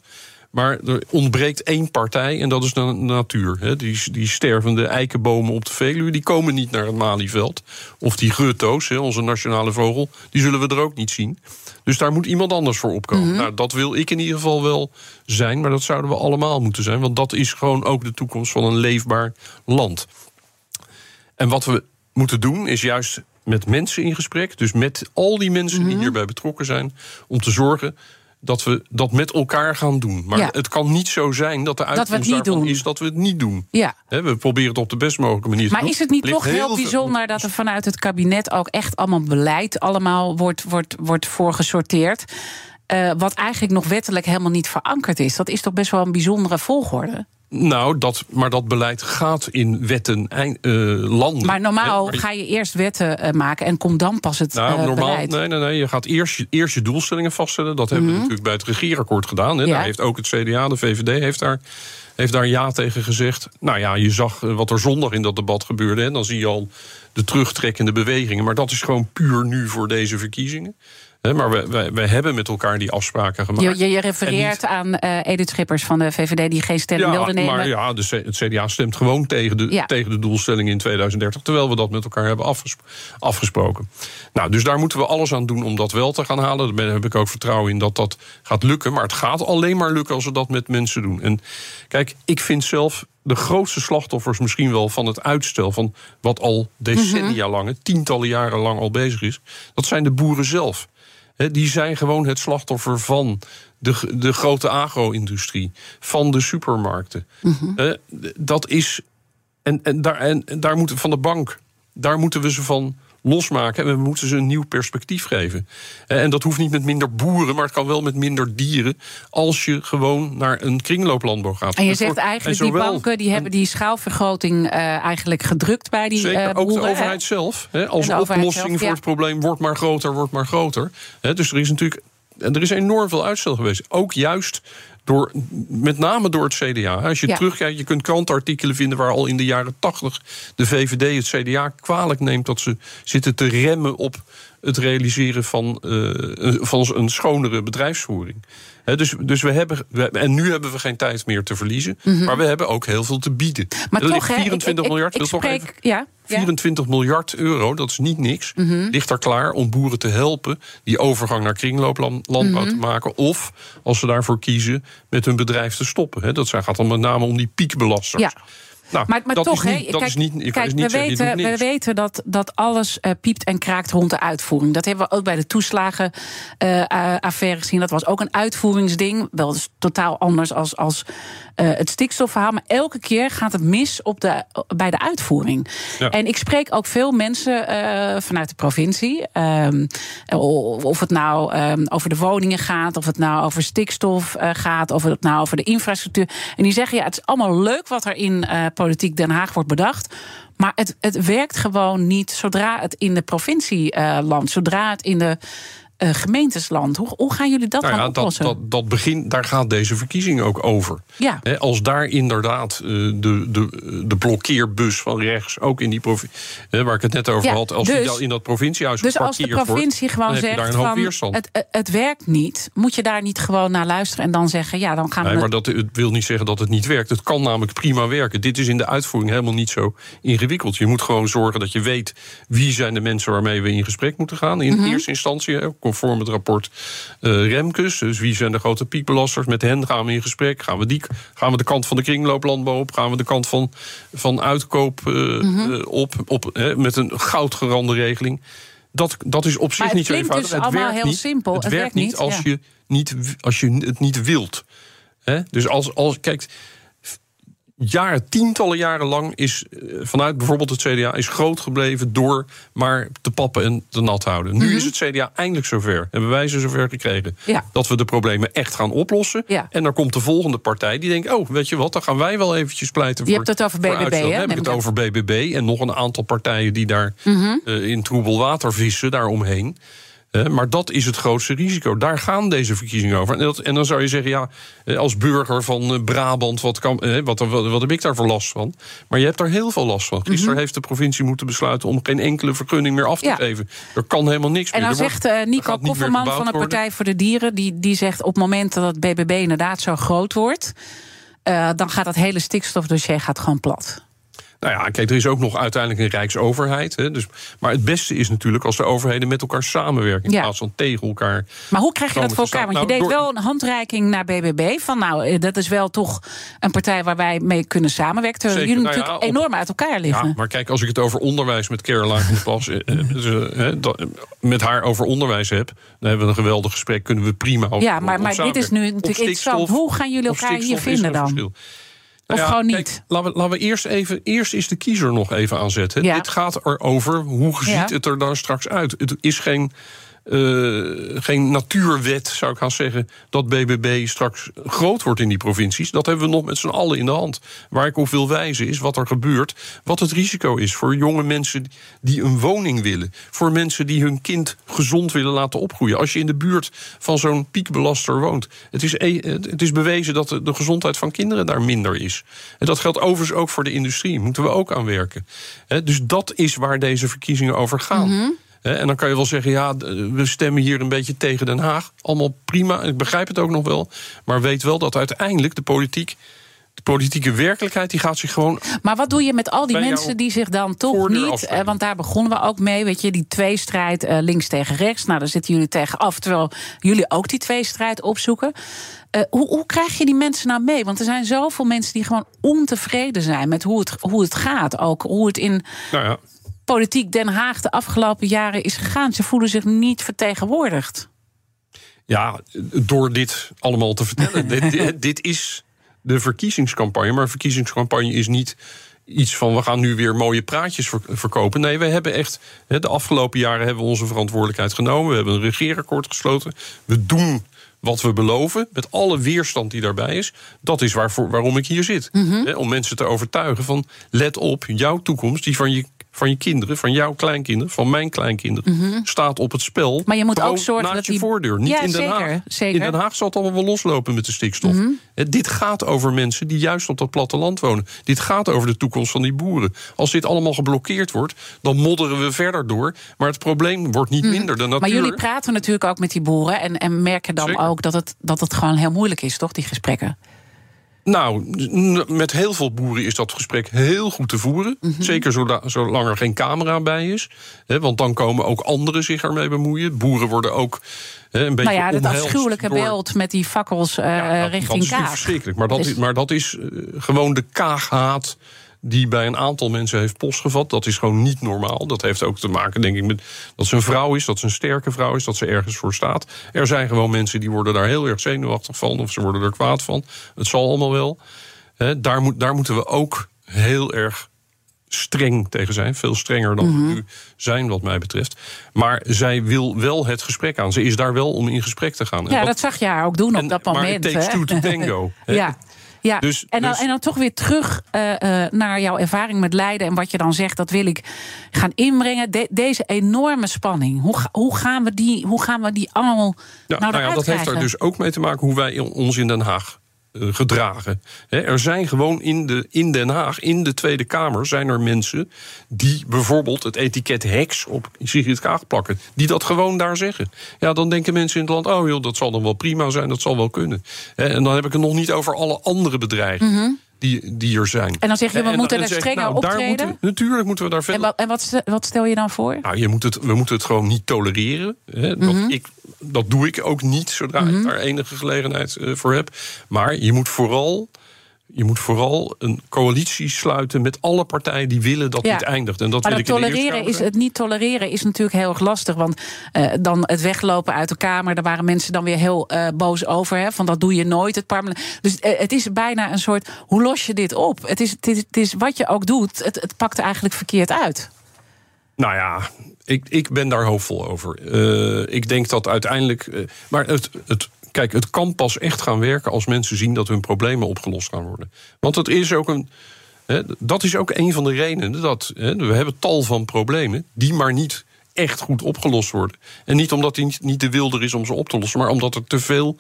Maar er ontbreekt één partij en dat is de natuur. Die, die stervende eikenbomen op de Veluwe, die komen niet naar het Malieveld. Of die grutto's, onze nationale vogel, die zullen we er ook niet zien. Dus daar moet iemand anders voor opkomen. Mhm. Nou, dat wil ik in ieder geval wel zijn, maar dat zouden we allemaal moeten zijn. Want dat is gewoon ook de toekomst van een leefbaar land. En wat we moeten doen, is juist met mensen in gesprek. Dus met al die mensen die mhm. hierbij betrokken zijn. Om te zorgen dat we dat met elkaar gaan doen. Maar het kan niet zo zijn dat de uitkomst dat daarvan is dat we het niet doen. Ja. we proberen het op de best mogelijke manier te maar doen. Maar is het niet toch heel, bijzonder dat er vanuit het kabinet ook echt allemaal beleid allemaal wordt, wordt, wordt voorgesorteerd? Uh, wat eigenlijk nog wettelijk helemaal niet verankerd is. Dat is toch best wel een bijzondere volgorde? Nou, dat, maar dat beleid gaat in wetten uh, landen. Maar normaal ga je eerst wetten uh, maken en komt dan pas het nou, uh, normaal, beleid. Nee, nee, nee. Je gaat eerst je, eerst je doelstellingen vaststellen. Dat hebben we mhm. natuurlijk bij het regeerakkoord gedaan. Hè. Ja. Daar heeft ook het CDA, de VVD, heeft daar, heeft daar ja tegen gezegd. Nou ja, je zag wat er zondag in dat debat gebeurde. En dan zie je al de terugtrekkende bewegingen. Maar dat is gewoon puur nu voor deze verkiezingen maar we, we, hebben met elkaar die afspraken gemaakt. Je, je refereert aan uh, Edith Schippers van de VVD die geen stelling wilde nemen. Maar ja, de, het CDA stemt gewoon tegen de, tegen de doelstelling in 2030. Terwijl we dat met elkaar hebben afgesproken. Nou, dus daar moeten we alles aan doen om dat wel te gaan halen. Daar heb ik ook vertrouwen in dat dat gaat lukken. Maar het gaat alleen maar lukken als we dat met mensen doen. En kijk, ik vind zelf de grootste slachtoffers misschien wel van het uitstel van wat al decennia mhm. lang, tientallen jaren lang al bezig is, dat zijn de boeren zelf die zijn gewoon het slachtoffer van de, de grote agro-industrie, van de supermarkten. Mhm. dat is. En, en, daar, en daar moeten van de bank, daar moeten we ze van losmaken. En we moeten ze een nieuw perspectief geven. En dat hoeft niet met minder boeren, maar het kan wel met minder dieren. Als je gewoon naar een kringlooplandbouw gaat. En je zegt eigenlijk, die banken die hebben die schaalvergroting uh, eigenlijk gedrukt bij die Zeker, uh, boeren. ook de overheid zelf. Hè, als oplossing voor het probleem wordt maar groter, wordt maar groter. dus er is natuurlijk er is enorm veel uitstel geweest. Ook juist door, met name door het CDA. Als je terugkijkt, je kunt krantartikelen vinden waar al in de jaren tachtig de VVD het CDA kwalijk neemt dat ze zitten te remmen op het realiseren van, uh, van een schonere bedrijfsvoering dus, dus we hebben, en nu hebben we geen tijd meer te verliezen. Mhm. Maar we hebben ook heel veel te bieden. Maar toch, 24 miljard. Ik, spreek, even, ja, 24 miljard euro, dat is niet niks. Mhm. Ligt er klaar om boeren te helpen die overgang naar kringlooplandbouw mm te maken. Of als ze daarvoor kiezen met hun bedrijf te stoppen. dat gaat dan met name om die piekbelasters. Ja. Nou, maar, maar dat toch, is hè, niet, dat kijk, is niet, je kan kijk, niet we, weten, we weten dat, dat alles eh, piept en kraakt rond de uitvoering. Dat hebben we ook bij de toeslagenaffaire gezien. Dat was ook een uitvoeringsding. Wel dus totaal anders als, als eh, het stikstofverhaal. Maar elke keer gaat het mis op de, bij de uitvoering. Ja. En ik spreek ook veel mensen eh, vanuit de provincie. Ehm, of het nou ehm, over de woningen gaat, of het nou over stikstof eh, gaat, of het nou over de infrastructuur. En die zeggen: ja, het is allemaal leuk wat er in eh, politiek Den Haag wordt bedacht. Maar het, het werkt gewoon niet zodra het in de provincie eh, zodra het in de eh, gemeentes landt. Hoe, hoe gaan jullie dat Nou ja, dat, oplossen? dat, dat begin, daar gaat deze verkiezing ook over. Ja. Als daar inderdaad eh, de, de, de blokkeerbus van rechts, ook in die provincie, waar ik het net over Ja, had, als dus- die dan in dat provinciehuis Dus als de provincie wordt, gewoon zegt van het, het, het werkt niet, moet je daar niet gewoon naar luisteren en dan zeggen ja, dan gaan Nee, we. maar dat het wil niet zeggen dat het niet werkt. Het kan namelijk prima werken. Dit is in de uitvoering helemaal niet zo ingewikkeld. Je moet gewoon zorgen dat je weet wie zijn de mensen waarmee we in gesprek moeten gaan. In Mhm. eerste instantie, conform het rapport eh, Remkes. Dus wie zijn de grote piekbelasters? Met hen gaan we in gesprek. Gaan we, die, gaan we de kant van de kringlooplandbouw op? Gaan we de kant van, van uitkoop eh, Mhm. eh, op? op met een goudgerande regeling. Dat, dat is op zich het niet zo eenvoudig. dus het allemaal werkt heel niet, simpel. Het, Het werkt werkt niet als, ja. je niet als je het niet wilt. Hè? Dus als, als kijk, jaren, tientallen jaren lang is eh, vanuit bijvoorbeeld het CDA is groot gebleven door maar te pappen en te nat houden. Nu is het CDA eindelijk zover. Hebben wij ze zover gekregen Mhm. Ja. dat we de problemen echt gaan oplossen. Ja. En dan komt de volgende partij die denkt: oh, weet je wat, dan gaan wij wel eventjes pleiten Je voor. hebt het over BBB, hè, Dan heb ik het over BBB en nog een aantal partijen die daar Mhm. eh, in troebel water vissen daaromheen. Maar dat is het grootste risico. Daar gaan deze verkiezingen over. En, dat, en dan zou je zeggen, ja, eh, als burger van eh, Brabant, wat, kan, wat, wat, wat heb ik daar voor last van? Maar je hebt daar heel veel last van. Gisteren heeft de provincie moeten besluiten om geen enkele vergunning meer af te Mhm. Ja. geven. Er kan helemaal niks En meer. dan Er wordt- zegt eh, Nico Kofferman van de. Partij voor de Dieren... die, die zegt op het moment dat het BBB inderdaad zo groot wordt... dan gaat dat hele stikstofdossier gaat gewoon plat. Nou ja, kijk, er is ook nog uiteindelijk een rijksoverheid. Hè, dus, maar het beste is natuurlijk als de overheden met elkaar samenwerken. In Ja. plaats van tegen elkaar. Maar hoe krijg je dat voor elkaar? Want je Nou, deed door- wel een handreiking naar BBB. Van nou, eh, dat is wel toch een partij waar wij mee kunnen samenwerken. Terwijl jullie Nou ja, natuurlijk op- enorm uit elkaar liggen. Ja, maar kijk, als ik het over onderwijs met Caroline van Plas... eh, eh, dus, met haar over onderwijs heb... dan hebben we een geweldig gesprek, kunnen we prima over Ja, maar- dit is nu natuurlijk interessant. Hoe gaan jullie elkaar hier vinden dan? verschil. Of ja, gewoon kijk, niet? laten we, laten we eerst even... Eerst is de kiezer nog even aanzetten. Ja. Dit gaat erover, hoe ziet het er dan straks uit? Het is geen... eh, geen natuurwet, zou ik gaan zeggen, dat BBB straks groot wordt in die provincies. Dat hebben we nog met z'n allen in de hand. Waar ik op wil wijzen is wat er gebeurt, wat het risico is voor jonge mensen die een woning willen, voor mensen die hun kind gezond willen laten opgroeien. Als je in de buurt van zo'n piekbelaster woont, het is, e- het is bewezen dat de gezondheid van kinderen daar minder is. En dat geldt overigens ook voor de industrie, moeten we ook aan werken. Dus dat is waar deze verkiezingen over gaan. Mhm. En dan kan je wel zeggen, ja, we stemmen hier een beetje tegen Den Haag. Allemaal prima, ik begrijp het ook nog wel. Maar weet wel dat uiteindelijk de politiek... de politieke werkelijkheid die gaat zich gewoon... Maar wat doe je met al die mensen die zich dan toch niet... eh, want daar begonnen we ook mee, weet je, die tweestrijd eh, links tegen rechts. Nou, daar zitten jullie tegen af, terwijl jullie ook die tweestrijd opzoeken. Eh, hoe, hoe krijg je die mensen nou mee? Want er zijn zoveel mensen die gewoon ontevreden zijn met hoe het, hoe het gaat. Ook hoe het in Nou ja, politiek Den Haag de afgelopen jaren is gegaan. Ze voelen zich niet vertegenwoordigd. Ja, door dit allemaal te vertellen. dit, dit- is de verkiezingscampagne. Maar verkiezingscampagne is niet iets van we gaan nu weer mooie praatjes ver- verkopen. Nee, we hebben echt. De afgelopen jaren hebben we onze verantwoordelijkheid genomen. We hebben een regeerakkoord gesloten. We doen wat we beloven, met alle weerstand die daarbij is. Dat is waarvoor, waarom ik hier zit. Hè, Om mensen te overtuigen van let op, jouw toekomst, die van je, van je kinderen, van jouw kleinkinderen, van mijn kleinkinderen, staat op het spel. Mhm. Maar je moet ook zorgen naast dat je die- voordeur, niet Ja, in Den Haag. zeker. Mhm. In Den Haag zal het allemaal wel loslopen met de stikstof. Hè, Dit gaat over mensen die juist op dat platteland wonen. Dit gaat over de toekomst van die boeren. Als dit allemaal geblokkeerd wordt, dan modderen we verder door. Maar het probleem wordt niet minder. De natuur, Mhm. Maar jullie praten natuurlijk ook met die boeren... en, en merken dan Zeker. ook dat het, dat het gewoon heel moeilijk is, toch, die gesprekken? Nou, met heel veel boeren is dat gesprek heel goed te voeren. Mhm. Zeker zola- zolang er geen camera bij is. Hè, want dan komen ook anderen zich ermee bemoeien. Boeren worden ook hè, een beetje Nou ja, dat afschuwelijke door- beeld met die fakkels eh, Ja, dat, richting dat is Kaag. verschrikkelijk. Maar dat, Dus- is, maar dat is eh, gewoon de kaaghaat die bij een aantal mensen heeft postgevat. Dat is gewoon niet normaal. Dat heeft ook te maken, denk ik, met dat ze een vrouw is, dat ze een sterke vrouw is, dat ze ergens voor staat. Er zijn gewoon mensen die worden daar heel erg zenuwachtig van, of ze worden er kwaad van. Het zal allemaal wel. Hè, daar, moet, daar moeten we ook heel erg streng tegen zijn. Veel strenger dan we nu zijn, wat mij betreft. Maar zij wil wel het gesprek aan. Ze is daar wel om in gesprek te gaan. Ja, wat- dat zag je haar ook doen op en- dat maar moment. it takes hè. two to tango. Ja. Ja, Dus- en, dan, dus- en dan toch weer terug eh, eh, naar jouw ervaring met Leiden en wat je dan zegt, dat wil ik gaan inbrengen. De- deze enorme spanning, hoe, hoe, gaan we die, hoe gaan we die allemaal Ja, nou, nou ja, dat heeft er krijgen? dus ook mee te maken hoe wij ons in Den Haag gedragen. Hè, er zijn gewoon in, de, in Den Haag, in de Tweede Kamer, zijn er mensen die bijvoorbeeld het etiket heks op Sigrid Kaag plakken. Die dat gewoon daar zeggen. Ja, dan denken mensen in het land, oh joh, dat zal dan wel prima zijn, dat zal wel kunnen. En dan heb ik het nog niet over alle andere bedreigingen. Die, die er zijn. Mhm. En dan zeg je, we En- en moeten ik, strenger nou, daar optreden? moeten natuurlijk moeten we daar verder En, wat, en wat, stel- wat stel je dan voor? nou, je moet het, we moeten het gewoon niet tolereren. Hè. Dat, Mhm. ik, dat doe ik ook niet zodra ik daar enige gelegenheid eh, voor heb. Maar je moet vooral. Je moet vooral een coalitie sluiten met alle partijen die willen dat Ja. dit eindigt. En dat Maar wil het, ik tolereren is, het niet tolereren is natuurlijk heel erg lastig. Want eh, dan het weglopen uit de Kamer, daar waren mensen dan weer heel eh, boos over. Hè, van dat doe je nooit. Het parlement. Dus eh, het is bijna een soort, hoe los je dit op? Het is, het is, het is wat je ook doet, het, het pakt eigenlijk verkeerd uit. Nou ja, ik, ik ben daar hoopvol over. Ik denk dat uiteindelijk. maar het, het, kijk, het kan pas echt gaan werken als mensen zien dat hun problemen opgelost gaan worden. Want het is ook een. hè, dat is ook een van de redenen dat. hè, we hebben tal van problemen die maar niet echt goed opgelost worden. En niet omdat die niet- de wil er is om ze op te lossen, maar omdat er te veel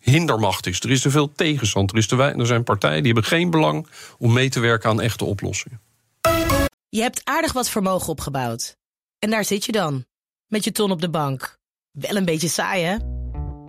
hindermacht is. Er is te veel tegenstand. Er, is te er zijn partijen die hebben geen belang om mee te werken aan echte oplossingen. Je hebt aardig wat vermogen opgebouwd. En daar zit je dan, met je ton op de bank. Wel een beetje saai, hè?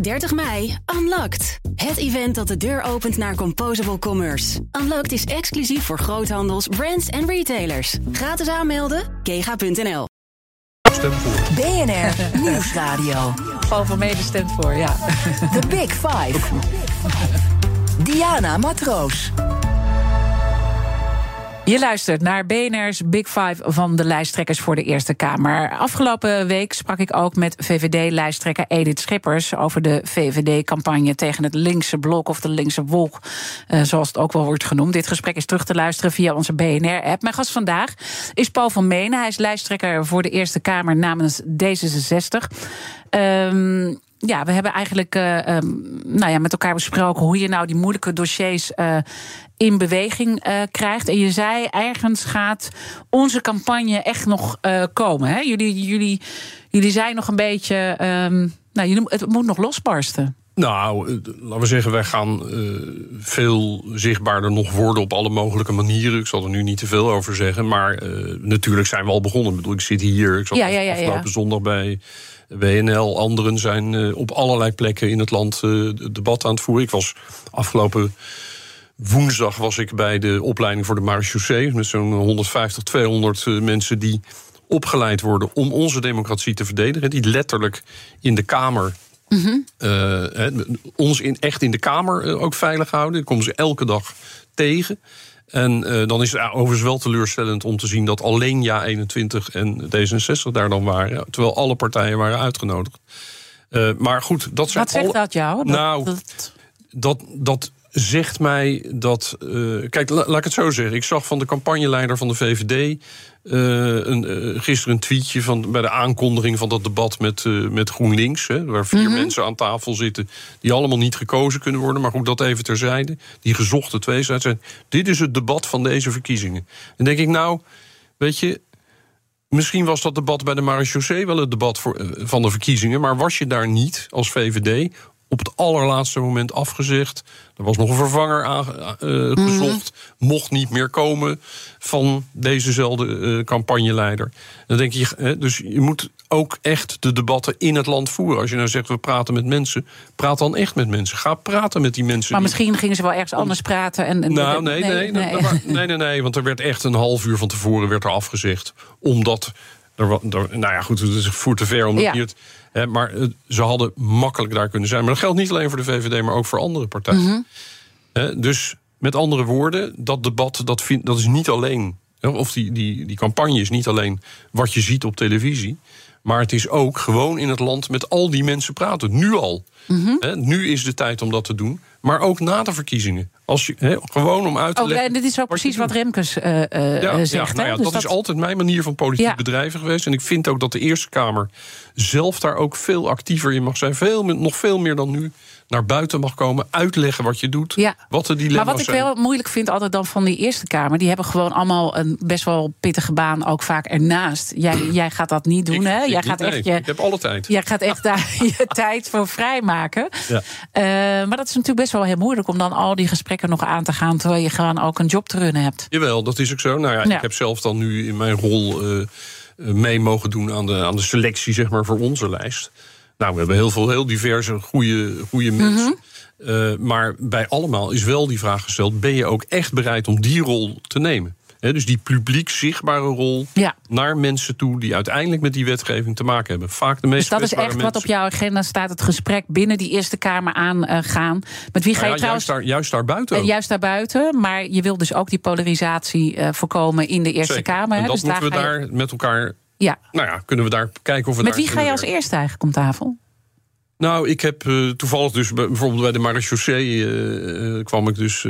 30 mei, Unlocked. Het event dat de deur opent naar Composable Commerce. Unlocked is exclusief voor groothandels, brands en retailers. Gratis aanmelden, kega.nl. Stem voor. BNR Nieuwsradio. Paul van Mede stemt voor, ja. The Big Five. Diana Matroos. Je luistert naar BNR's Big Five van de lijsttrekkers voor de Eerste Kamer. Afgelopen week sprak ik ook met VVD-lijsttrekker Edith Schippers over de VVD-campagne tegen het linkse blok of de linkse wolk, eh, zoals het ook wel wordt genoemd. Dit gesprek is terug te luisteren via onze BNR-app. Mijn gast vandaag is Paul van Menen. Hij is lijsttrekker voor de Eerste Kamer namens D66. Ehm ja, we hebben eigenlijk eh, ehm, nou ja, met elkaar besproken hoe je nou die moeilijke dossiers eh, in beweging eh, krijgt. En je zei, ergens gaat onze campagne echt nog komen. Hè? Jullie, jullie, jullie zijn nog een beetje. ehm, nou, het moet nog losbarsten. Nou, laten we zeggen, wij gaan veel zichtbaarder nog worden op alle mogelijke manieren. Ik zal er nu niet te veel over zeggen. Maar natuurlijk zijn we al begonnen. Ik bedoel, ik zit hier. Ik zat Ja, ja, ja, afgelopen zondag bij WNL. Anderen zijn eh, op allerlei plekken in het land eh, debat aan het voeren. Ik was afgelopen woensdag was ik bij de opleiding voor de marechaussee. Met zo'n 150, 200 eh, mensen die opgeleid worden om onze democratie te verdedigen. Die letterlijk in de Kamer hè, ons in, echt in de Kamer ook veilig houden. Daar komen ze elke dag tegen. En eh, dan is het overigens wel teleurstellend om te zien dat alleen Ja21 en D66 daar dan waren. Terwijl alle partijen waren uitgenodigd. Eh, maar goed, dat zijn Wat zegt dat jou? Dat- Nou, dat- dat, dat zegt mij dat. eh, kijk, la- laat ik het zo zeggen. Ik zag van de campagneleider van de VVD. Eh, een, eh, gisteren een tweetje van, bij de aankondiging van dat debat met, eh, met GroenLinks. Hè, waar vier mensen aan tafel zitten. die allemaal niet gekozen kunnen worden. Maar goed, dat even terzijde. Die gezochte twee zijn. Dit is het debat van deze verkiezingen. En denk ik, nou, weet je. Misschien was dat debat bij de marechaussee wel het debat voor, van de verkiezingen. Maar was je daar niet als VVD op het allerlaatste moment afgezegd. Er was nog een vervanger aangezocht. Mhm. Mocht niet meer komen van dezezelfde eh, campagneleider. Dan denk je, hè, dus je moet ook echt de debatten in het land voeren. Als je nou zegt, we praten met mensen. Praat dan echt met mensen. Ga praten met die mensen. Maar die- misschien gingen ze wel ergens anders praten. En, en- nou, nee nee nee, nee, nee, nee, nee, want er werd echt een half uur van tevoren werd er afgezegd. Omdat, er, er, nou ja, goed, het is voer te ver om Ja. hier het, hè, maar eh, ze hadden makkelijk daar kunnen zijn. Maar dat geldt niet alleen voor de VVD, maar ook voor andere partijen. Mhm. Hè, dus met andere woorden, dat debat dat, vind, dat is niet alleen, hè, of die, die, die campagne is niet alleen wat je ziet op televisie. Maar het is ook gewoon in het land met al die mensen praten. Nu al. Mhm. Nu is de tijd om dat te doen. Maar ook na de verkiezingen. Als je, gewoon om uit te Oh, leggen. en dit is ook wat precies wat. Remkes eh, Ja, ja, zegt. nou ja, Dus dat, is altijd mijn manier van politiek Ja. bedrijven geweest. En ik vind ook dat de Eerste Kamer zelf daar ook veel actiever in mag zijn. Veel, nog veel meer dan nu naar buiten mag komen. Uitleggen wat je doet. Ja. Wat de dilemma's Maar wat ik zijn. wel moeilijk vind altijd dan van die Eerste Kamer... die hebben gewoon allemaal een best wel pittige baan ook vaak ernaast. Jij, jij gaat dat niet doen, Ik- hè? ik Jij niet, gaat nee. echt je... Ik heb alle tijd. Jij gaat echt daar je tijd voor vrijmaken. Ja. Eh, maar dat is natuurlijk best wel heel moeilijk om dan al die gesprekken nog aan te gaan. terwijl je gewoon ook een job te runnen hebt. Jawel, dat is ook zo. Nou ja, Ja. ik heb zelf dan nu in mijn rol eh, mee mogen doen aan de, aan de selectie, zeg maar, voor onze lijst. Nou, we hebben heel veel heel diverse, goede, goede Mhm. mensen. Eh, maar bij allemaal is wel die vraag gesteld: ben je ook echt bereid om die rol te nemen? Dus die publiek zichtbare rol Ja. naar mensen toe die uiteindelijk met die wetgeving te maken hebben. Vaak de meest Dus dat is echt wat op jouw agenda staat: het gesprek binnen die Eerste Kamer aangaan. Met wie ga Nou je trouwens. juist, daar, juist daar buiten. En ook. juist daarbuiten, maar je wil dus ook die polarisatie eh, voorkomen in de Eerste Zeker. Kamer. En dat dus moeten we ga je- daar met elkaar. Ja. Nou ja, kunnen we daar kijken of we Met daar wie ga je als werken. eerste eigenlijk om tafel? Nou, ik heb eh, toevallig dus bij- bijvoorbeeld bij de marechaussee eh, eh, kwam ik dus.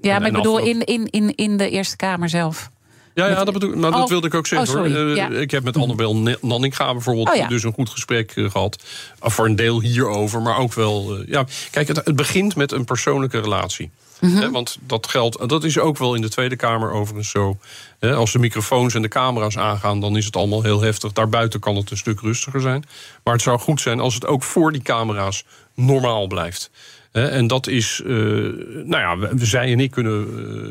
Ja, maar ik bedoel in, in, in, in de Eerste Kamer zelf. Ja, ja dat, bedoel, maar Oh, dat wilde ik ook zeggen oh, hoor. Ja. Ik heb met Annabel Nanninga bijvoorbeeld Oh, ja. dus een goed gesprek eh, gehad. Voor een deel hierover, maar ook wel. ja, kijk, het, het begint met een persoonlijke relatie. Mhm. Want dat geldt, dat is ook wel in de Tweede Kamer overigens zo. Als de microfoons en de camera's aangaan, dan is het allemaal heel heftig. Daarbuiten kan het een stuk rustiger zijn. Maar het zou goed zijn als het ook voor die camera's normaal blijft. En dat is, eh, nou ja, zij en ik kunnen,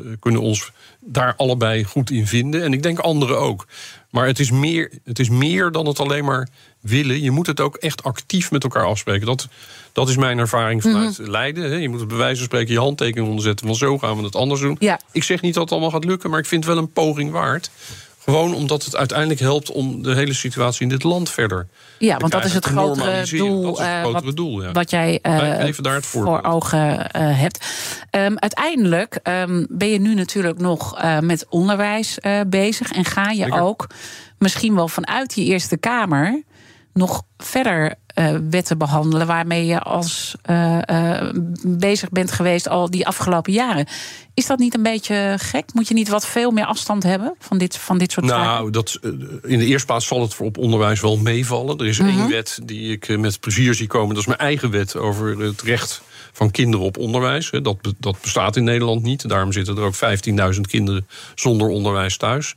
eh, kunnen ons daar allebei goed in vinden. En ik denk anderen ook. Maar het is, meer, het is meer dan het alleen maar willen. Je moet het ook echt actief met elkaar afspreken. Dat, dat is mijn ervaring vanuit Leiden. Hè. Je moet het bij wijze van spreken je handtekening onderzetten. Van zo gaan we het anders doen. Ja. Ik zeg niet dat het allemaal gaat lukken, maar ik vind het wel een poging waard. Gewoon omdat het uiteindelijk helpt om de hele situatie in dit land verder. Ja, want dat is het te grotere doel, Dat is het eh, grotere wat, doel, ja. wat jij eh, Wij geven daar het voor ogen eh, hebt. Ehm, uiteindelijk ehm, ben je nu natuurlijk nog met onderwijs bezig. En ga je ook misschien wel vanuit die Eerste Kamer nog verder eh, wetten behandelen waarmee je als eh, eh, bezig bent geweest al die afgelopen jaren. Is dat niet een beetje gek? Moet je niet wat veel meer afstand hebben van dit, van dit soort zaken? Nou, dat, in de eerste plaats zal het voor op onderwijs wel meevallen. Er is Mhm. één wet die ik met plezier zie komen. Dat is mijn eigen wet over het recht van kinderen op onderwijs. Dat, dat bestaat in Nederland niet. Daarom zitten er ook 15.000 kinderen zonder onderwijs thuis.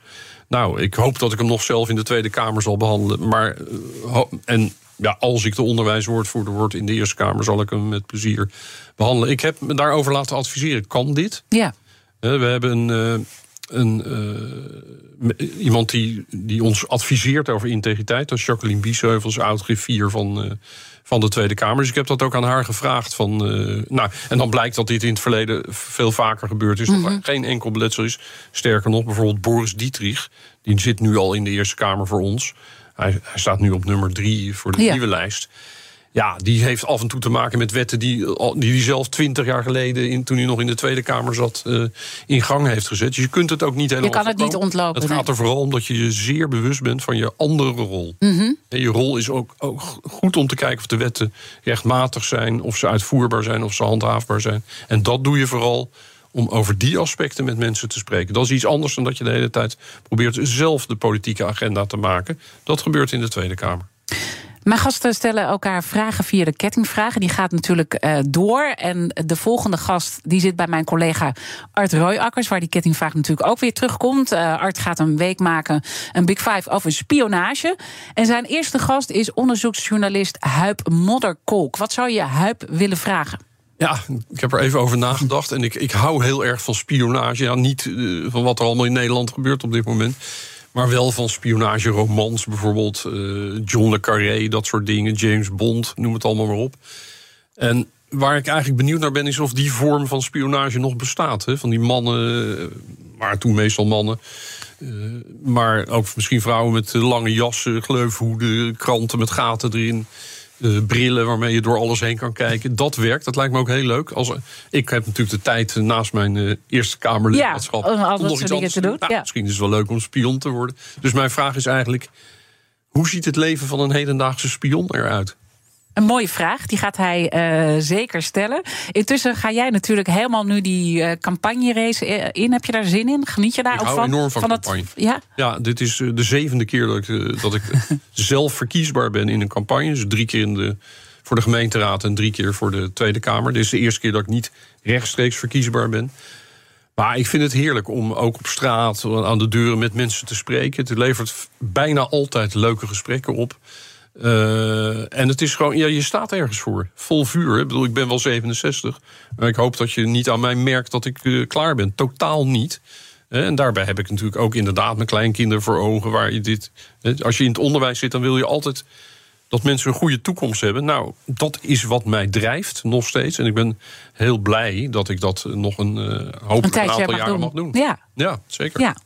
Nou, ik hoop dat ik hem nog zelf in de Tweede Kamer zal behandelen. Maar, eh, en ja, als ik de onderwijswoordvoerder word in de Eerste Kamer... zal ik hem met plezier behandelen. Ik heb me daarover laten adviseren. Kan dit? Ja. Eh, We hebben een, eh, een, iemand die, die ons adviseert over integriteit. Dat is Jacqueline Biesheuvels, oud-griffier van, van de Tweede Kamer. Dus ik heb dat ook aan haar gevraagd. Van, eh, nou, en dan blijkt dat dit in het verleden veel vaker gebeurd is. Dat er geen enkel beletsel is. Sterker nog, bijvoorbeeld Boris Dietrich. Die zit nu al in de Eerste Kamer voor ons. Hij, hij staat nu op nummer drie voor de Ja. nieuwe lijst. Ja, die heeft af en toe te maken met wetten die al- die, die zelf twintig jaar geleden, in, toen hij nog in de Tweede Kamer zat, eh, in gang heeft gezet. Dus je kunt het ook niet helemaal. kan het niet ontlopen, Het gaat er vooral om dat je je zeer bewust bent van je andere rol. Mhm. En je rol is ook, ook goed om te kijken of de wetten rechtmatig zijn, of ze uitvoerbaar zijn, of ze handhaafbaar zijn. En dat doe je vooral om over die aspecten met mensen te spreken. Dat is iets anders dan dat je de hele tijd probeert zelf de politieke agenda te maken. Dat gebeurt in de Tweede Kamer. Mijn gasten stellen elkaar vragen via de kettingvragen. Die gaat natuurlijk uh, door. En de volgende gast die zit bij mijn collega Art Royakkers... waar die kettingvraag natuurlijk ook weer terugkomt. Uh, Art gaat een week maken, een Big Five over spionage. En zijn eerste gast is onderzoeksjournalist Huip Modderkolk. Wat zou je Huip willen vragen? Ja, ik heb er even over nagedacht. En ik, ik hou heel erg van spionage. Ja, niet uh, van wat er allemaal in Nederland gebeurt op dit moment. Maar wel van spionageromans, bijvoorbeeld uh, John le Carré, dat soort dingen. James Bond, noem het allemaal maar op. En waar ik eigenlijk benieuwd naar ben, is of die vorm van spionage nog bestaat. Hè? Van die mannen, maar toen meestal mannen. Uh, maar ook misschien vrouwen met lange jassen, gleufhoeden, kranten met gaten erin. Uh, brillen waarmee je door alles heen kan kijken. Dat werkt, dat lijkt me ook heel leuk. Als, ik heb natuurlijk de tijd naast mijn uh, Eerste Kamerlidmaatschap... Ja, om alles soort dingen te doen. Nou, ja. Misschien is het wel leuk om spion te worden. Dus mijn vraag is eigenlijk... hoe ziet het leven van een hedendaagse spion eruit? Een mooie vraag, die gaat hij uh, zeker stellen. Intussen ga jij natuurlijk helemaal nu die uh, campagne-race in. Heb je daar zin in? Geniet je daar ik ook hou van? enorm van, van campagne. Het, ja? ja, dit is de zevende keer dat ik, dat ik zelf verkiesbaar ben in een campagne. Dus drie keer in de, voor de gemeenteraad en drie keer voor de Tweede Kamer. Dit is de eerste keer dat ik niet rechtstreeks verkiesbaar ben. Maar ik vind het heerlijk om ook op straat, aan de deuren met mensen te spreken. Het levert bijna altijd leuke gesprekken op. Uh, en het is gewoon, ja, je staat ergens voor. Vol vuur. Ik bedoel, ik ben wel 67. Maar ik hoop dat je niet aan mij merkt dat ik uh, klaar ben. Totaal niet. En daarbij heb ik natuurlijk ook inderdaad mijn kleinkinderen voor ogen. Waar je dit, als je in het onderwijs zit, dan wil je altijd dat mensen een goede toekomst hebben. Nou, dat is wat mij drijft, nog steeds. En ik ben heel blij dat ik dat nog een, uh, hopelijk een, een aantal jaren doen. mag doen. Ja, ja zeker. Ja.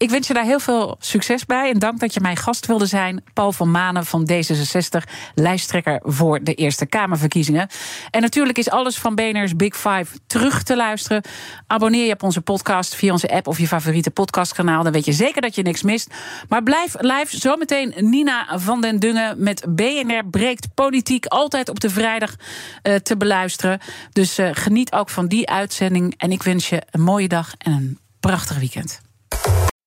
Ik wens je daar heel veel succes bij. En dank dat je mijn gast wilde zijn. Paul van Manen van D66, lijsttrekker voor de Eerste Kamerverkiezingen. En natuurlijk is alles van BNR's Big Five terug te luisteren. Abonneer je op onze podcast via onze app of je favoriete podcastkanaal. Dan weet je zeker dat je niks mist. Maar blijf live zometeen Nina van den Dungen met BNR Breekt Politiek. Altijd op de vrijdag uh, te beluisteren. Dus uh, geniet ook van die uitzending. En ik wens je een mooie dag en een prachtig weekend.